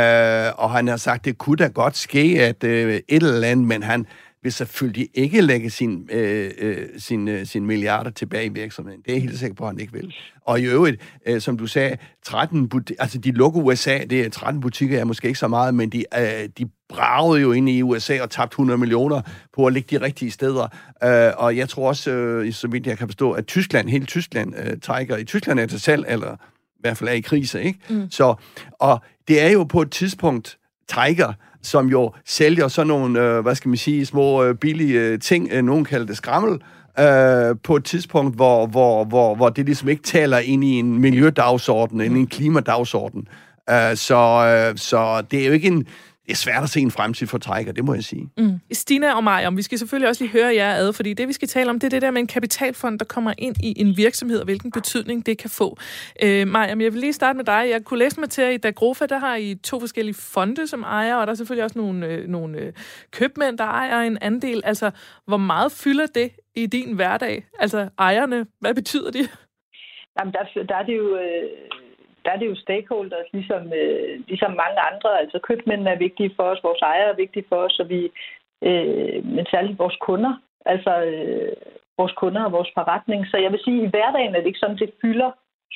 og han har sagt, det kunne da godt ske, at uh, et eller andet, men han, vil selvfølgelig ikke lægge sin, øh, øh, sin, øh, sin milliarder tilbage i virksomheden. Det er jeg helt sikker på, at han ikke vil. Og i øvrigt, øh, som du sagde, 13 altså de lukker USA, det er 13 butikker er måske ikke så meget, men de, øh, de bragede jo ind i USA og tabte 100 millioner på at ligge de rigtige steder. Øh, og jeg tror også, øh, så vidt jeg kan forstå, at Tyskland, hele Tyskland, øh, Tiger i Tyskland er til salg, eller i hvert fald er i krise, ikke? Mm. Så, og det er jo på et tidspunkt, Tiger som jo sælger sådan nogle, øh, hvad skal man sige, små øh, billige øh, ting, øh, nogen kalder det skrammel, øh, på et tidspunkt, hvor, hvor, hvor, hvor det ligesom ikke taler ind i en miljødagsorden, ind i en klimadagsorden. Øh, så, øh, så det er jo ikke en det er svært at se en fremtid for Tiger, det må jeg sige. Mm. Stina og mig, om vi skal selvfølgelig også lige høre jer ad, fordi det, vi skal tale om, det er det der med en kapitalfond, der kommer ind i en virksomhed, og hvilken betydning det kan få. Øh, Maja, jeg vil lige starte med dig. Jeg kunne læse mig til, at i Dagrofa, der har I to forskellige fonde som ejer, og der er selvfølgelig også nogle, øh, nogle øh, købmænd, der ejer en andel. Altså, hvor meget fylder det i din hverdag? Altså, ejerne, hvad betyder de? Jamen, der, der er det jo... Øh der er det jo stakeholders, ligesom, øh, ligesom mange andre. Altså købmændene er vigtige for os, vores ejere er vigtige for os, og vi, øh, men særligt vores kunder. Altså øh, vores kunder og vores forretning. Så jeg vil sige, at i hverdagen er det ikke sådan, det fylder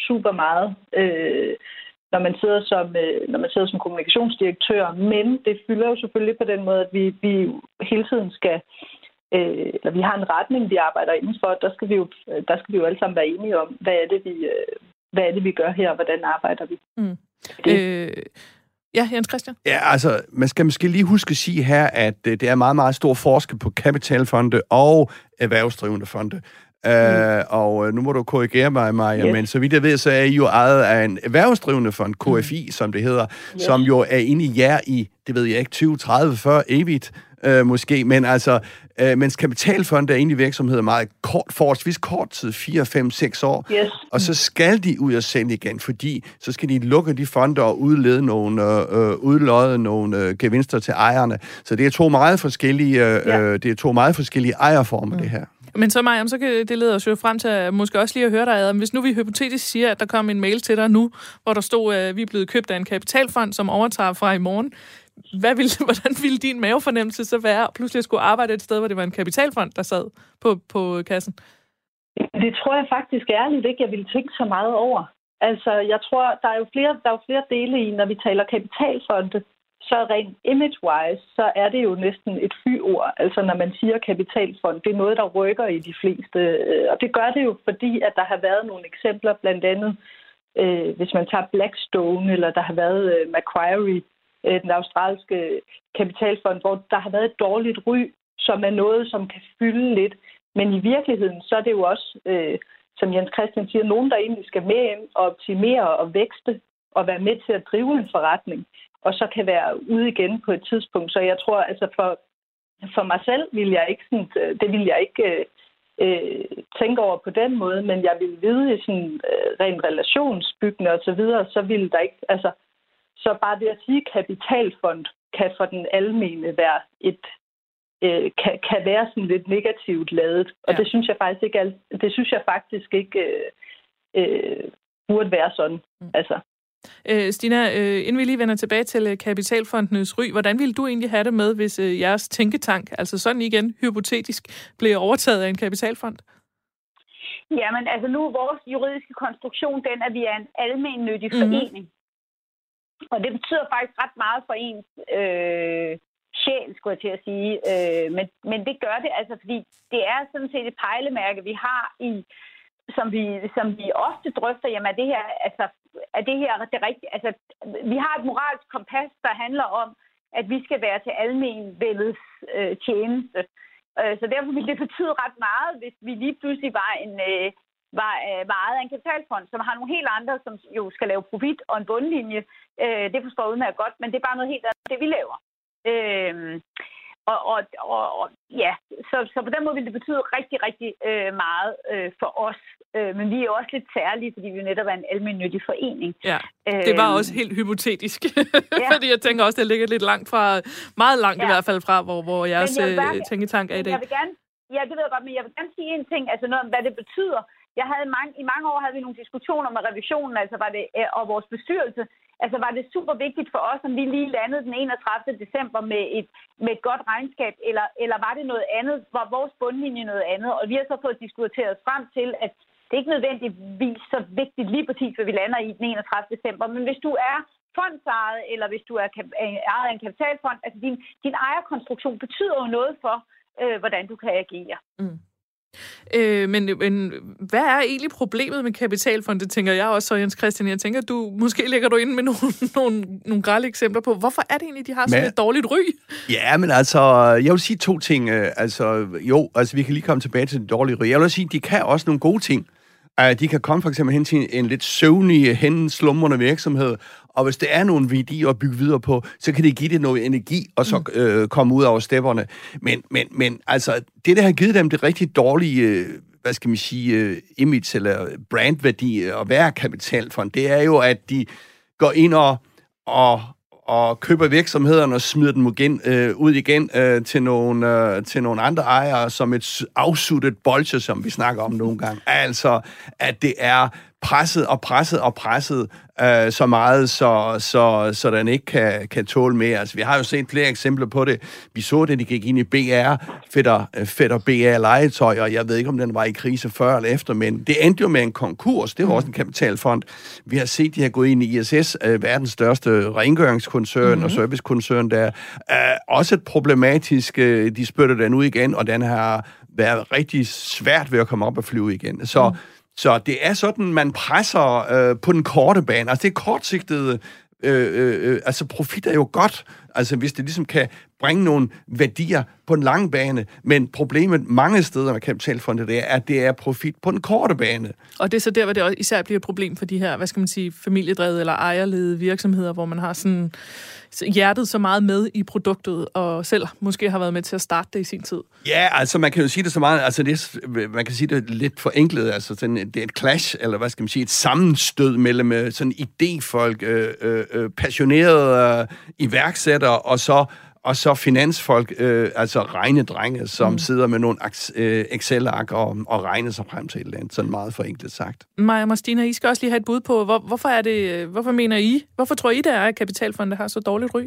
super meget, øh, når, man sidder som, øh, når man sidder som kommunikationsdirektør. Men det fylder jo selvfølgelig på den måde, at vi, vi hele tiden skal øh, eller vi har en retning, vi arbejder indenfor, der skal vi jo, der skal vi jo alle sammen være enige om, hvad er det, vi, øh, hvad er det, vi gør her, og hvordan arbejder vi. Mm. Øh, ja, Jens Christian? Ja, altså, man skal måske lige huske at sige her, at øh, det er meget, meget stor forskel på kapitalfonde og erhvervsdrivende fonde. Mm. Uh, og uh, nu må du korrigere mig, Maja, yes. men så vidt jeg ved, så er I jo ejet af en erhvervsdrivende fond, KFI, mm. som det hedder, yes. som jo er inde i jer i, det ved jeg ikke, 20, 30, 40, evigt uh, måske, men altså, uh, mens kapitalfonde er inde i virksomheder meget kort, forholdsvis kort tid, 4, 5, 6 år, yes. og så skal de ud og sende igen, fordi så skal de lukke de fonde og udlede nogle, uh, udlåde nogle uh, gevinster til ejerne. Så det er to meget forskellige, uh, ja. det er to meget forskellige ejerformer, mm. det her. Men så, Maja, så kan det lede os jo frem til at måske også lige at høre dig, Adam. Hvis nu vi hypotetisk siger, at der kom en mail til dig nu, hvor der stod, at vi er blevet købt af en kapitalfond, som overtager fra i morgen. Hvad ville, hvordan ville din mavefornemmelse så være, pludselig skulle arbejde et sted, hvor det var en kapitalfond, der sad på, på kassen? Det tror jeg faktisk ærligt ikke, jeg ville tænke så meget over. Altså, jeg tror, der er jo flere, der er jo flere dele i, når vi taler kapitalfonde så rent image-wise, så er det jo næsten et fyord. Altså når man siger kapitalfond, det er noget, der rykker i de fleste. Øh, og det gør det jo, fordi at der har været nogle eksempler, blandt andet øh, hvis man tager Blackstone, eller der har været øh, Macquarie, øh, den australske kapitalfond, hvor der har været et dårligt ry, som er noget, som kan fylde lidt. Men i virkeligheden, så er det jo også, øh, som Jens Christian siger, nogen, der egentlig skal med ind og optimere og vækste og være med til at drive en forretning og så kan være ude igen på et tidspunkt. Så jeg tror, altså for, for mig selv vil jeg ikke sådan, øh, det vil jeg ikke øh, øh, tænke over på den måde, men jeg vil vide i sådan øh, rent relationsbyggende og så videre, så vil der ikke, altså, så bare det at sige kapitalfond kan for den almene være et øh, kan, kan være sådan lidt negativt ladet. Og ja. det synes jeg faktisk ikke det synes jeg faktisk ikke øh, øh, burde være sådan. Mm. Altså. Øh, Stina, øh, inden vi lige vender tilbage til øh, Kapitalfondenes ry, hvordan ville du egentlig have det med, hvis øh, jeres tænketank, altså sådan igen hypotetisk, blev overtaget af en kapitalfond? Jamen, altså nu er vores juridiske konstruktion den, at vi er en almennyttig mm-hmm. forening. Og det betyder faktisk ret meget for ens øh, sjæl, skulle jeg til at sige. Øh, men, men det gør det altså, fordi det er sådan set et pejlemærke, vi har i som vi, som vi ofte drøfter, jamen er det her, altså, er det her det rigtige? Altså, vi har et moralsk kompas, der handler om, at vi skal være til almenvældets øh, tjeneste. Øh, så derfor ville det betyde ret meget, hvis vi lige pludselig var en, øh, var, øh, var ejet af en kapitalfond, som har nogle helt andre, som jo skal lave profit og en bundlinje. Øh, det forstår jeg udmærket godt, men det er bare noget helt andet, det vi laver. Øh, og, og, og, og ja, så, så på den måde vil det betyde rigtig, rigtig øh, meget øh, for os. Øh, men vi er også lidt særlige, fordi vi jo netop er en almindelig forening. Ja, det var øh, også helt hypotetisk. ja. fordi jeg tænker også, det ligger lidt langt fra, meget langt ja. i hvert fald fra, hvor, hvor jeres bare, øh, tænketank er i dag. Jeg vil gerne, ja, det ved jeg godt, men jeg vil gerne sige en ting, altså noget om, hvad det betyder. Jeg havde mange, I mange år havde vi nogle diskussioner med revisionen, altså var det, øh, og vores bestyrelse, altså var det super vigtigt for os, om vi lige landede den 31. december med et, med et godt regnskab, eller, eller var det noget andet, var vores bundlinje noget andet? Og vi har så fået diskuteret frem til, at det er ikke nødvendigvis så vigtigt lige præcis, hvad vi lander i den 31. december, men hvis du er fondsejet, eller hvis du er ejet af en kapitalfond, altså din, din ejerkonstruktion betyder jo noget for, øh, hvordan du kan agere. Mm. Øh, men, men hvad er egentlig problemet med kapitalfonde, tænker jeg også, så Jens Christian. Jeg tænker, du måske lægger du ind med nogle, nogle, nogle grælde eksempler på, hvorfor er det egentlig, de har sådan men, et dårligt ry? Ja, men altså, jeg vil sige to ting. Øh, altså, jo, altså, vi kan lige komme tilbage til det dårlige ry. Jeg vil sige, de kan også nogle gode ting. De kan komme for eksempel hen til en lidt søvnig, henslumrende virksomhed, og hvis det er nogle værdier at bygge videre på, så kan det give det noget energi, og så mm. øh, komme ud over stepperne. Men, men, men altså, det, der har givet dem det rigtig dårlige, øh, hvad skal man sige, øh, image eller brandværdi at være kapitalfond, det er jo, at de går ind og, og, og køber virksomhederne og smider dem igen, øh, ud igen øh, til, nogle, øh, til nogle andre ejere som et afsuttet bolche, som vi snakker om nogle gange. Altså, at det er presset og presset og presset øh, så meget, så, så, så den ikke kan, kan tåle mere. Altså, vi har jo set flere eksempler på det. Vi så det, de gik ind i BR, Fætter, Fætter BR legetøj, og jeg ved ikke, om den var i krise før eller efter, men det endte jo med en konkurs. Det var også en kapitalfond. Vi har set, de har gået ind i ISS, øh, verdens største rengøringskoncern mm-hmm. og servicekoncern, der er også et problematisk, øh, de spytter den ud igen, og den har været rigtig svært ved at komme op og flyve igen. Så mm så det er sådan, man presser øh, på den korte bane. Altså det er kortsigtede øh, øh, øh, altså profit er jo godt, altså hvis det ligesom kan bringe nogle værdier på en lang bane, men problemet mange steder med kapitalfonde, det er, at det er profit på den korte bane. Og det er så der, hvor det også især bliver et problem for de her, hvad skal man sige, familiedrevede eller ejerledede virksomheder, hvor man har sådan hjertet så meget med i produktet, og selv måske har været med til at starte det i sin tid. Ja, altså man kan jo sige det så meget, altså det, man kan sige det lidt forenklet, altså sådan, det er et clash, eller hvad skal man sige, et sammenstød mellem øh, sådan idéfolk, øh, øh, øh passionerede øh, iværksættere, og så og så finansfolk, øh, altså regnedrenge, som mm. sidder med nogle øh, Excel-ark og, og regner sig frem til et eller andet, sådan meget forenklet sagt. Maja Martina, I skal også lige have et bud på, hvor, hvorfor er det, hvorfor mener I, hvorfor tror I, det er, at kapitalfonde har så dårligt ry?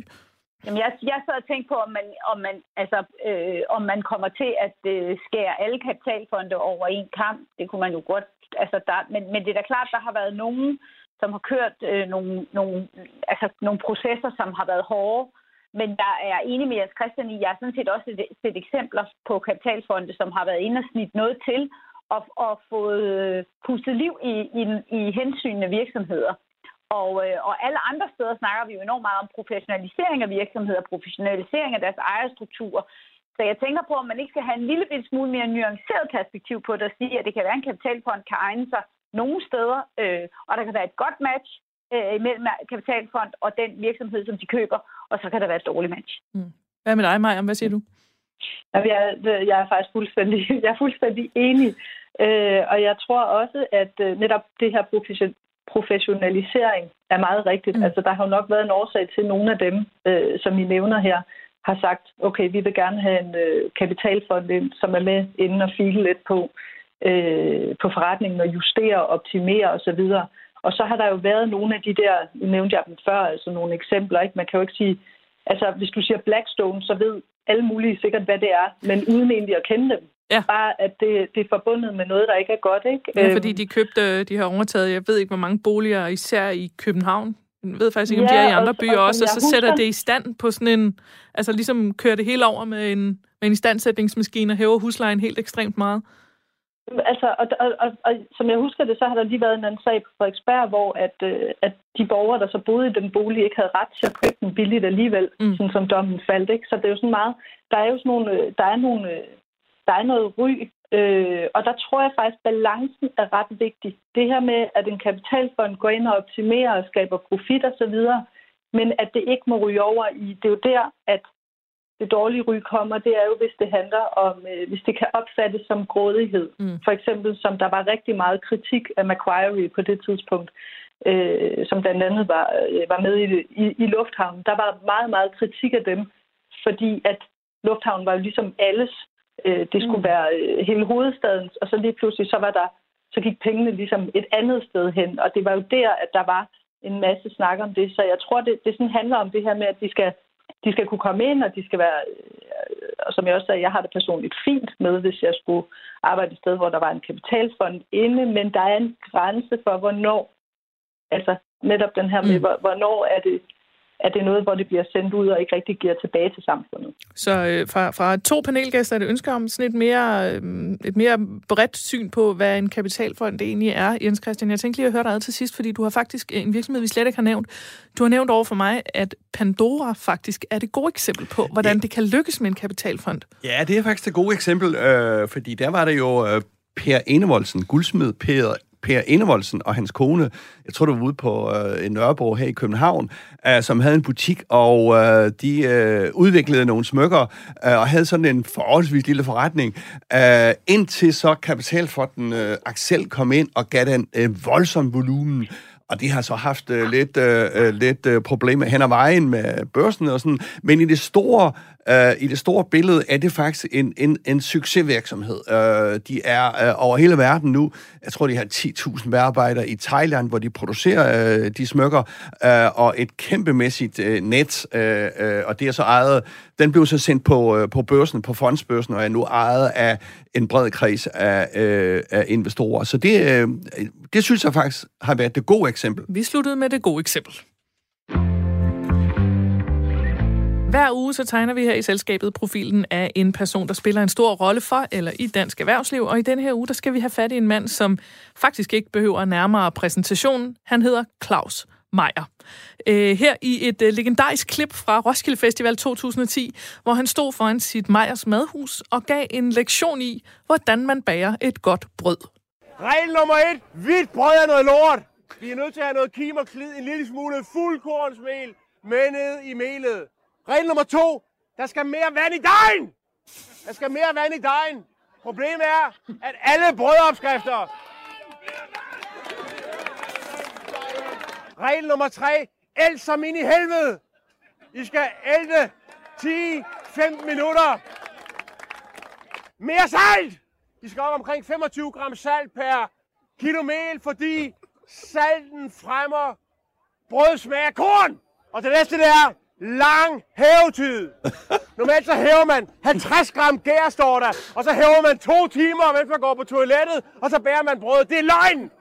Jamen, jeg, jeg sad og tænkte på, om man, om man, altså, øh, om man kommer til at øh, skære alle kapitalfonde over en kamp. Det kunne man jo godt. Altså, der, men, men det er da klart, der har været nogen, som har kørt øh, nogle, nogle, altså, nogle processer, som har været hårde. Men der er enig med Jens Christian i, jeg har sådan set også set, set eksempler på kapitalfonde, som har været inde og snit noget til og, og fået øh, pustet liv i, i, i hensynende virksomheder. Og, øh, og alle andre steder snakker vi jo enormt meget om professionalisering af virksomheder, professionalisering af deres ejerstruktur. Så jeg tænker på, om man ikke skal have en lille smule mere nuanceret perspektiv på det og sige, at det kan være en kapitalfond kan egne sig nogle steder, øh, og der kan være et godt match øh, mellem kapitalfond og den virksomhed, som de køber, og så kan der være et dårligt match. Mm. Hvad med dig, Maja? Hvad siger du? Jeg er, jeg er faktisk fuldstændig, jeg er fuldstændig enig. Øh, og jeg tror også, at øh, netop det her profession, professionalisering er meget rigtigt. Mm. Altså, der har jo nok været en årsag til, at nogle af dem, øh, som I nævner her, har sagt, okay, vi vil gerne have en øh, kapitalfond ind, som er med inden og file lidt på, øh, på forretningen og justere og optimere osv. Og så har der jo været nogle af de der, nu nævnte jeg dem før, altså nogle eksempler, ikke? Man kan jo ikke sige, altså hvis du siger Blackstone, så ved alle mulige sikkert, hvad det er, men uden egentlig at kende dem. Ja. Bare at det, det er forbundet med noget, der ikke er godt, ikke? Ja, fordi øhm. de købte, de har overtaget, jeg ved ikke, hvor mange boliger, især i København. Jeg ved faktisk ikke, om ja, de er i andre og, byer og, også, og så husker... sætter det i stand på sådan en, altså ligesom kører det hele over med en, med en istandsætningsmaskine og hæver huslejen helt ekstremt meget. Altså, og, og, og, og som jeg husker det, så har der lige været en anden sag på Frederiksberg, hvor at, øh, at de borgere, der så boede i den bolig, ikke havde ret til at købe den billigt alligevel, mm. sådan som dommen faldt. Ikke? Så det er jo sådan meget, der er jo sådan nogle, øh, der er nogle, øh, der er noget ry, øh, og der tror jeg faktisk, at balancen er ret vigtig. Det her med, at en kapitalfond går ind og optimerer og skaber profit osv., men at det ikke må ryge over i, det er jo der, at det dårlige ry kommer, det er jo, hvis det handler om, øh, hvis det kan opfattes som grådighed. Mm. For eksempel, som der var rigtig meget kritik af Macquarie på det tidspunkt, øh, som blandt andet var, øh, var med i, i, i Lufthavnen. Der var meget, meget kritik af dem, fordi at Lufthavnen var jo ligesom alles. Øh, det skulle mm. være øh, hele hovedstaden, og så lige pludselig, så var der, så gik pengene ligesom et andet sted hen, og det var jo der, at der var en masse snak om det. Så jeg tror, det, det sådan handler om det her med, at de skal de skal kunne komme ind, og de skal være, øh, og som jeg også sagde, jeg har det personligt fint med, hvis jeg skulle arbejde et sted, hvor der var en kapitalfond inde, men der er en grænse for, hvornår, altså netop den her med, mm. hvornår er det, at det er noget, hvor det bliver sendt ud og ikke rigtig giver tilbage til samfundet. Så øh, fra, fra to panelgæster er det ønsker om sådan et mere, øh, et mere bredt syn på, hvad en kapitalfond det egentlig er. Jens Christian, jeg tænkte lige at høre dig til sidst, fordi du har faktisk en virksomhed, vi slet ikke har nævnt. Du har nævnt over for mig, at Pandora faktisk er det gode eksempel på, hvordan ja. det kan lykkes med en kapitalfond. Ja, det er faktisk det gode eksempel, øh, fordi der var det jo øh, Per Enevoldsen, guldsmed Per Per Indevoldsen og hans kone, jeg tror, det var ude på øh, Nørrebro her i København, øh, som havde en butik, og øh, de øh, udviklede nogle smykker, øh, og havde sådan en forholdsvis lille forretning, øh, indtil så kapitalfonden øh, Axel kom ind og gav den øh, voldsom volumen, og de har så haft øh, lidt, øh, øh lidt øh, problemer hen ad vejen med børsen og sådan. Men i det store øh, i det store billede er det faktisk en, en, en succesvirksomhed. Øh, de er øh, over hele verden nu, jeg tror, de har 10.000 medarbejdere i Thailand, hvor de producerer øh, de smykker, øh, og et kæmpemæssigt øh, net, øh, øh, og det er så ejet, den blev så sendt på, øh, på børsen, på fondsbørsen, og er nu ejet af en bred kreds af, øh, af investorer. Så det, øh, det synes jeg faktisk har været det gode eksempel. Vi sluttede med det gode eksempel. Hver uge så tegner vi her i selskabet profilen af en person, der spiller en stor rolle for eller i dansk erhvervsliv. Og i denne her uge, der skal vi have fat i en mand, som faktisk ikke behøver nærmere præsentation. Han hedder Claus Meier. Øh, her i et øh, legendarisk klip fra Roskilde Festival 2010, hvor han stod foran sit Meyers madhus og gav en lektion i, hvordan man bager et godt brød. Regel nummer et. Hvidt brød er noget lort. Vi er nødt til at have noget kim og klid, en lille smule fuldkornsmel med ned i melet. Regel nummer to. Der skal mere vand i dejen. Der skal mere vand i dejen. Problemet er, at alle brødopskrifter... Regel nummer tre. Eld som ind i helvede. I skal elde 10-15 minutter. Mere salt! I skal op omkring 25 gram salt per kilo mel, fordi salten fremmer brødsmag af korn. Og det næste det er, lang hævetid. Normalt så hæver man 50 gram gær, står der, og så hæver man to timer, mens man går på toilettet, og så bærer man brød. Det er løgn!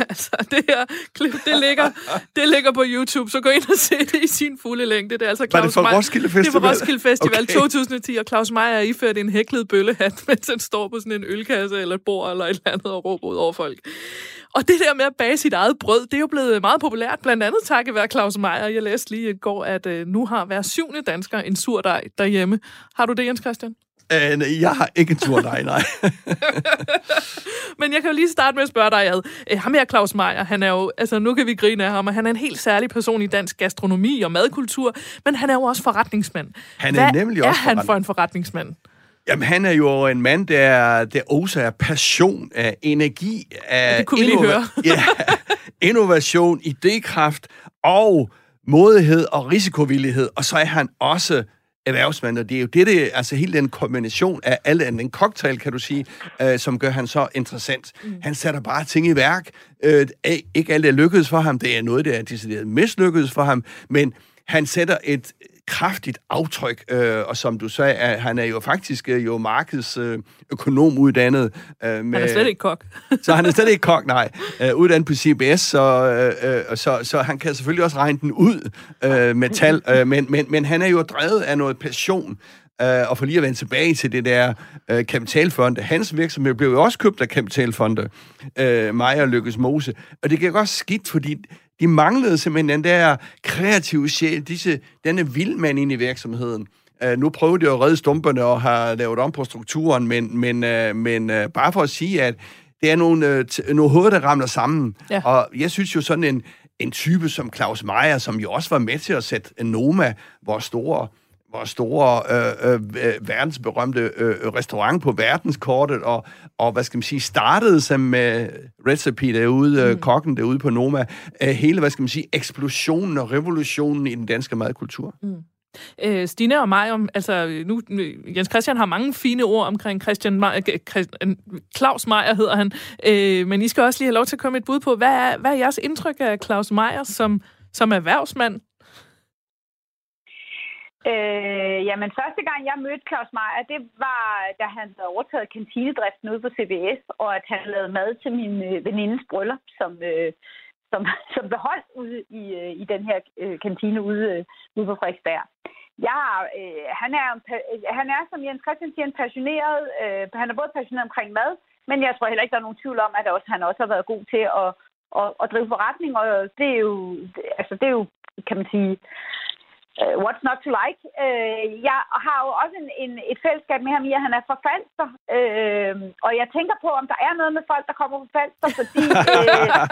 altså, det her klip, det ligger, det ligger på YouTube, så gå ind og se det i sin fulde længde. Det er altså Claus Var det for Roskilde Festival? Det er for Roskilde Festival okay. 2010, og Claus Meier er iført en hæklet bøllehat, mens han står på sådan en ølkasse eller et bord eller et eller andet og råber ud over folk. Og det der med at bage sit eget brød, det er jo blevet meget populært, blandt andet takket være Claus Meier. Jeg læste lige i går, at øh, nu har hver syvende dansker en surdej derhjemme. Har du det, Jens Christian? Uh, jeg har ikke en tur, nej, nej. Men jeg kan jo lige starte med at spørge dig, ad. Uh, ham her, Claus Meier, han er jo, altså nu kan vi grine af ham, og han er en helt særlig person i dansk gastronomi og madkultur, men han er jo også forretningsmand. Han er Hvad nemlig også er han for en forretningsmand? Jamen, han er jo en mand, der, der også er passion, af energi, af ja, det kunne lige høre. ja, innovation, idékraft og modighed og risikovillighed. Og så er han også erhvervsmand, og det er jo det, det altså hele den kombination af alle, en cocktail, kan du sige, øh, som gør han så interessant. Mm. Han sætter bare ting i værk. Øh, ikke alt er lykkedes for ham, det er noget, der er decideret mislykkedes for ham, men han sætter et kraftigt aftryk, øh, og som du sagde, er, han er jo faktisk øh, jo markedsøkonom øh, uddannet. Øh, med, han er slet ikke kok. så han er slet ikke kok, nej. Øh, uddannet på CBS, så, øh, øh, så, så han kan selvfølgelig også regne den ud øh, med tal, øh, men, men, men han er jo drevet af noget passion, Uh, og for lige at vende tilbage til det der uh, kapitalfonde. Hans virksomhed blev jo også købt af kapitalfonde, uh, Maja Lykkes Mose. Og det kan godt skidt, fordi de manglede simpelthen den der kreative sjæl, disse, denne vildmand ind i virksomheden. Uh, nu prøver de at redde stumperne og har lavet om på strukturen, men, men, uh, men uh, bare for at sige, at det er nogle, uh, t- nogle hoveder, der ramler sammen. Ja. Og jeg synes jo sådan en, en type som Claus Meier, som jo også var med til at sætte Noma, vores store hvor store øh, øh, verdensberømte øh, restaurant på verdenskortet, og, og hvad skal man sige, startede som med Recipe derude, øh, mm. kokken derude på Noma, øh, hele, hvad skal man sige, eksplosionen og revolutionen i den danske madkultur. Mm. Øh, Stine og mig, om, altså nu, Jens Christian har mange fine ord omkring Christian Meier, Christian, Claus Meier hedder han, øh, men I skal også lige have lov til at komme et bud på, hvad er, hvad er jeres indtryk af Claus Meier som, som erhvervsmand? Øh, jamen, første gang jeg mødte Claus Meier, det var, da han havde overtaget kantinedriften ude på CBS, og at han lavede mad til min øh, venindes bryllup, som, øh, som, som blev holdt ude i, øh, i den her øh, kantine ude, øh, ude på Frederiksberg. Ja, øh, han, er, han er, som Jens Christian siger, en passioneret. Øh, han er både passioneret omkring mad, men jeg tror heller ikke, der er nogen tvivl om, at også, han også har været god til at, at, at drive forretning, og det er jo, altså, det er jo kan man sige, uh, what's not to like. Uh, jeg har jo også en, en, et fællesskab med ham i, at han er forfalster. Uh, og jeg tænker på, om der er noget med folk, der kommer på falster, fordi... uh,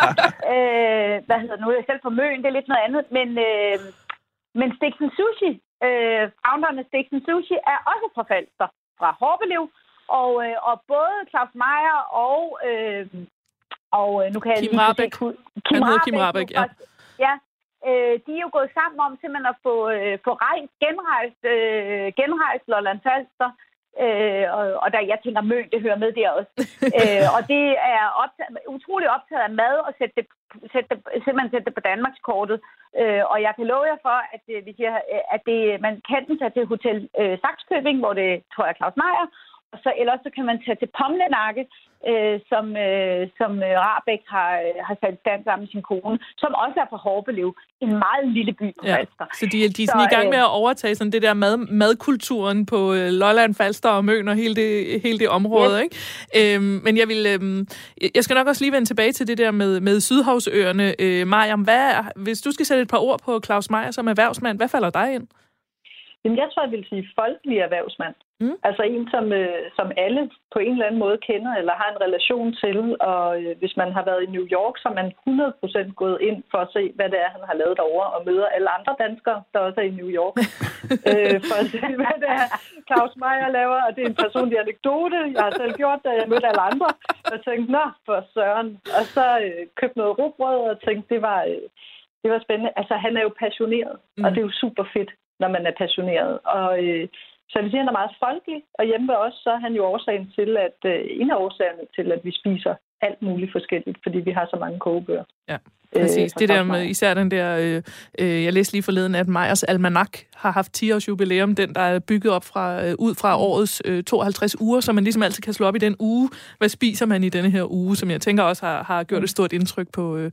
uh, hvad hedder nu? Selv for Møn, det er lidt noget andet. Men, uh, men Stiksen Sushi, uh, founderne Stiksen Sushi, er også forfalster fra Horbelev. Og, uh, og både Claus Meier og... Uh, og nu kan Kim jeg lige Rabeck. Kim Rabeck. Kim Rabeck, ja. ja øh, de er jo gået sammen om simpelthen at få, øh, få rejst, genrejst, øh, genrejst Lolland Falster. Øh, og, og der, jeg tænker, Møn, det hører med der også. øh, og det er optaget, utrolig optaget af mad og sætte det, sætte det, simpelthen sætte det på Danmarkskortet. Øh, og jeg kan love jer for, at, øh, hvis jeg, at det, man kan tage til Hotel øh, Saxkøbing, hvor det tror jeg Claus Meier, og så ellers så kan man tage til Pomlenakke, øh, som, øh, som øh, Rabeck har, øh, har sat stand sammen med sin kone, som også er fra Horbelev, en meget lille by på Ja, Falster. så de, de er sådan Så, i gang øh, med at overtage sådan det der mad, madkulturen på Lolland, Falster og Møn og hele det, hele det område. Yes. Ikke? Øhm, men jeg vil, øhm, jeg skal nok også lige vende tilbage til det der med, med Sydhavsøerne. Øh, Mariam, hvad, hvis du skal sætte et par ord på Claus Meier som erhvervsmand, hvad falder dig ind? Jamen, jeg tror, jeg vil sige folkelig erhvervsmand. Mm. Altså en, som, øh, som alle på en eller anden måde kender eller har en relation til. Og øh, hvis man har været i New York, så er man 100% gået ind for at se, hvad det er, han har lavet derovre, og møder alle andre danskere, der også er i New York. øh, for at se, hvad det er, Claus Meier laver. Og det er en personlig anekdote. Jeg har selv gjort det, jeg mødte alle andre. Og tænkte, nå, for søren. Og så øh, købte noget rugbrød og tænkte, det var... Øh, det var spændende. Altså, han er jo passioneret, mm. og det er jo super fedt, når man er passioneret. Og øh, så jeg vil sige, at han er meget folkelig, og hjemme ved os, så er han jo årsagen til, at øh, en af årsagerne til, at vi spiser alt muligt forskelligt, fordi vi har så mange kogebøger. Ja, præcis. fra det der med især den der, øh, øh, jeg læste lige forleden, at Meyers Almanak har haft 10 års jubilæum, den der er bygget op fra, øh, ud fra årets øh, 52 uger, så man ligesom altid kan slå op i den uge. Hvad spiser man i denne her uge, som jeg tænker også har, har gjort et stort indtryk på, øh,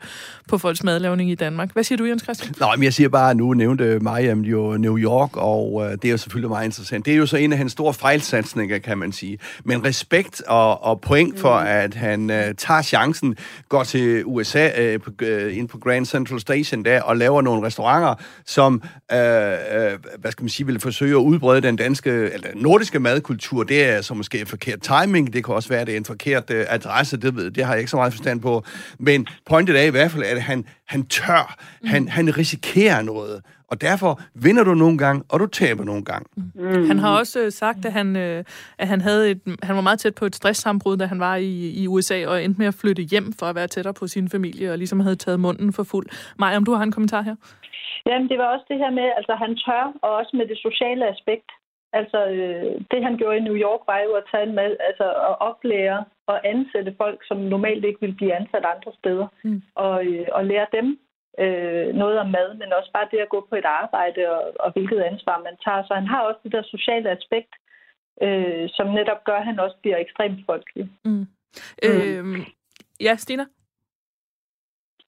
på folks madlavning i Danmark. Hvad siger du, Jens Christian? Nå, men jeg siger bare, at nu nævnte Mariam jo New York, og øh, det er jo selvfølgelig meget interessant. Det er jo så en af hans store fejlsatsninger, kan man sige. Men respekt og, og point for, Mm. at han øh, tager chancen, går til USA, øh, på, øh, ind på Grand Central Station der, og laver nogle restauranter, som, øh, øh, hvad skal man sige, vil forsøge at udbrede den danske, eller nordiske madkultur. Det er så måske forkert timing, det kan også være, at det er en forkert øh, adresse, det, ved, det har jeg ikke så meget forstand på. Men pointet er i hvert fald, at han, han tør, Mm. han, han risikerer noget. Og derfor vinder du nogle gange, og du taber nogle gange. Mm. Han har også øh, sagt, at han, øh, at han, havde et, han var meget tæt på et stresssambrud, da han var i, i USA, og endte med at flytte hjem for at være tættere på sin familie, og ligesom havde taget munden for fuld. Maja, om du har en kommentar her? Jamen, det var også det her med, altså han tør, og også med det sociale aspekt. Altså, øh, det han gjorde i New York var jo at tage en med, altså at oplære og ansætte folk, som normalt ikke ville blive ansat andre steder, Mm. og, øh, og lære dem øh, noget om mad, men også bare det at gå på et arbejde og, og hvilket ansvar man tager. Så han har også det der sociale aspekt, øh, som netop gør, at han også bliver ekstremt folkelig. Mm. Øhm, ja, Stina?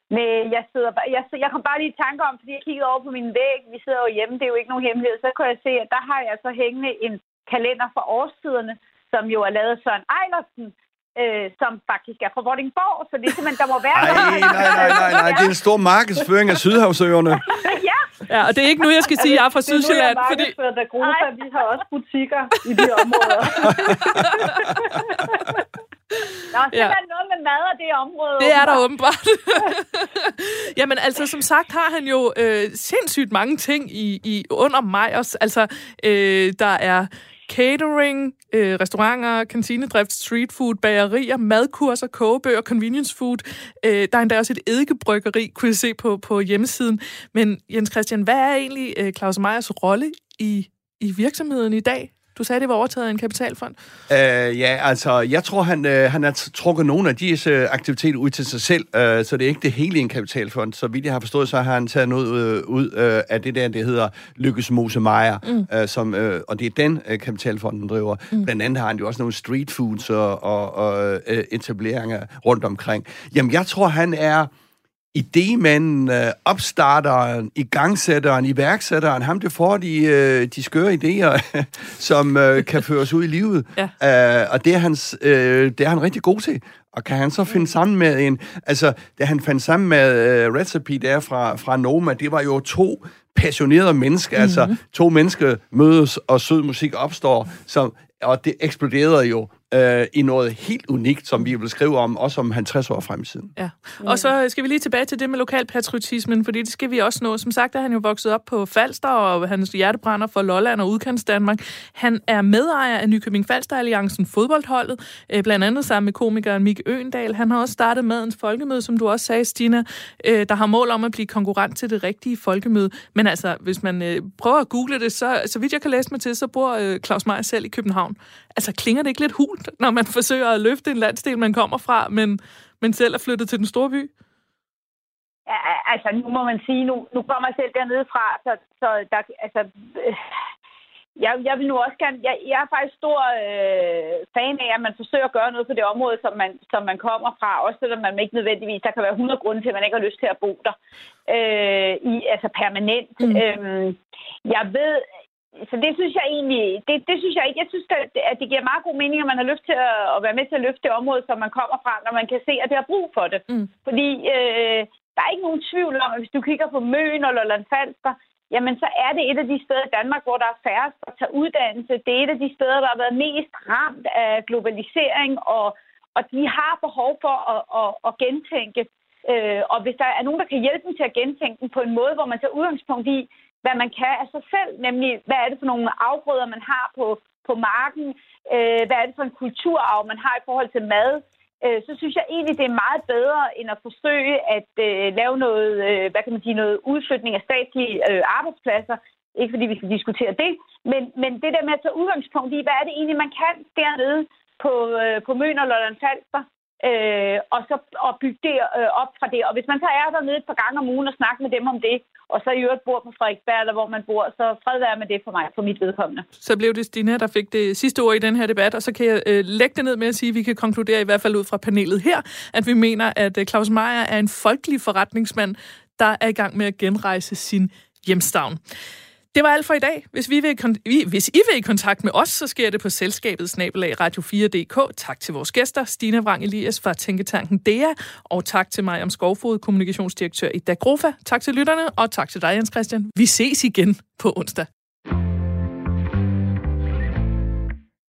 Men jeg sidder bare, jeg, jeg kom bare lige i tanke om, fordi jeg kiggede over på min væg, vi sidder jo hjemme, det er jo ikke nogen hemmelighed, så kunne jeg se, at der har jeg så hængende en kalender for årstiderne, som jo er lavet af Søren Ejlersen, øh, som faktisk er fra Vordingborg, så det er simpelthen, der må være... Nej, nej, nej, nej, nej. Det er en stor markedsføring af Sydhavsøerne. ja, Ja, og det er ikke nu, jeg skal sige, at jeg er fra Sydsjælland, Det er nu, fordi... jeg Dagrofa. Vi har også butikker i de områder. der er simpelthen noget med mad og det område. Det er der åbenbart. Jamen altså, som sagt har han jo øh, sindssygt mange ting i, i under Meyers. Altså, øh, der er catering, øh, restauranter, kantinedrift, street food, bagerier, madkurser, kogebøger, convenience food. Øh, der er endda også et eddikebryggeri, kunne jeg se på, på hjemmesiden. Men Jens Christian, hvad er egentlig øh, Claus Meyers rolle i, i virksomheden i dag? Du sagde, det var overtaget af en kapitalfond. Uh, ja, altså, jeg tror, han, uh, han har trukket nogle af disse uh, aktiviteter ud til sig selv, uh, så det er ikke det hele en kapitalfond. Så vidt jeg har forstået, så har han taget noget uh, ud uh, af det der, det hedder Lykkes Mose Meyer, mm. uh, som, uh, og det er den uh, kapitalfonden driver. Mm. Blandt andet har han jo også nogle street foods og, og, og uh, etableringer rundt omkring. Jamen, jeg tror, han er idémanden, øh, opstarteren, igangsætteren, iværksætteren, ham der får de, øh, de skøre idéer, som øh, kan føres ud i livet. Ja. Øh, og det er, hans, øh, det er han rigtig god til. Og kan han så finde sammen med en... Altså, da han fandt sammen med øh, Recipe der fra, fra Noma, det var jo to passionerede mennesker, mm-hmm. altså to mennesker mødes, og sød musik opstår, som og det eksploderede jo øh, i noget helt unikt, som vi vil skrive om, også om 50 år fremtiden. Ja. Og så skal vi lige tilbage til det med lokalpatriotismen, fordi det skal vi også nå. Som sagt er han jo vokset op på Falster, og hans hjertebrænder for Lolland og Udkants Danmark. Han er medejer af Nykøbing Falster Alliancen fodboldholdet, øh, blandt andet sammen med komikeren Mik Øendal. Han har også startet Madens Folkemøde, som du også sagde, Stina, øh, der har mål om at blive konkurrent til det rigtige folkemøde. Men altså, hvis man øh, prøver at google det, så, så vidt jeg kan læse mig til, så bor øh, Claus Meier selv i København. Altså, klinger det ikke lidt hul hult, når man forsøger at løfte en landsdel, man kommer fra, men, men selv er flyttet til den store by? Ja, altså, nu må man sige, nu, nu kommer jeg selv dernede fra, så, så der, altså, øh, jeg, jeg vil nu også gerne, jeg, jeg er faktisk stor øh, fan af, at man forsøger at gøre noget på det område, som man, som man kommer fra, også selvom man ikke nødvendigvis, der kan være 100 grunde til, at man ikke har lyst til at bo der, øh, i, altså permanent. Mm. Øhm, jeg ved, så det synes jeg egentlig, det, det synes jeg ikke. Jeg synes, at, at det giver meget god mening, at man har lyst til at, at være med til at løfte det område, som man kommer fra, når man kan se, at det har brug for det. Mm. Fordi øh, der er ikke nogen tvivl om, at hvis du kigger på Møn eller Landfalster, jamen så er det et af de steder i Danmark, hvor der er færrest at tage uddannelse. Det er et af de steder, der har været mest ramt af globalisering, og, og de har behov for at, at, at gentænke. Øh, og hvis der er nogen, der kan hjælpe dem til at gentænke den på en måde, hvor man tager udgangspunkt i, hvad man kan af sig selv, nemlig hvad er det for nogle afgrøder, man har på, på marken, øh, hvad er det for en kulturarv, man har i forhold til mad, øh, så synes jeg egentlig, det er meget bedre, end at forsøge at øh, lave noget, øh, hvad kan man sige, noget udflytning af statslige øh, arbejdspladser, ikke fordi vi skal diskutere det, men, men det der med at tage udgangspunkt i, hvad er det egentlig, man kan dernede på, øh, på Møn og Lolland Falster, øh, og så og bygge det øh, op fra det. Og hvis man så er dernede et par gange om ugen og snakker med dem om det, og så i øvrigt bor på Frederiksberg, eller hvor man bor, så fred være med det for mig, for mit vedkommende. Så blev det Stine, der fik det sidste ord i den her debat, og så kan jeg øh, lægge det ned med at sige, at vi kan konkludere i hvert fald ud fra panelet her, at vi mener, at øh, Claus Meier er en folkelig forretningsmand, der er i gang med at genrejse sin hjemstavn. Det var alt for i dag. Hvis, vi vil, hvis I vil i kontakt med os, så sker det på selskabet snabelag radio4.dk. Tak til vores gæster, Stina Vrang Elias fra Tænketanken DEA, og tak til mig om Skovfod, kommunikationsdirektør i Dagrofa. Tak til lytterne, og tak til dig, Jens Christian. Vi ses igen på onsdag.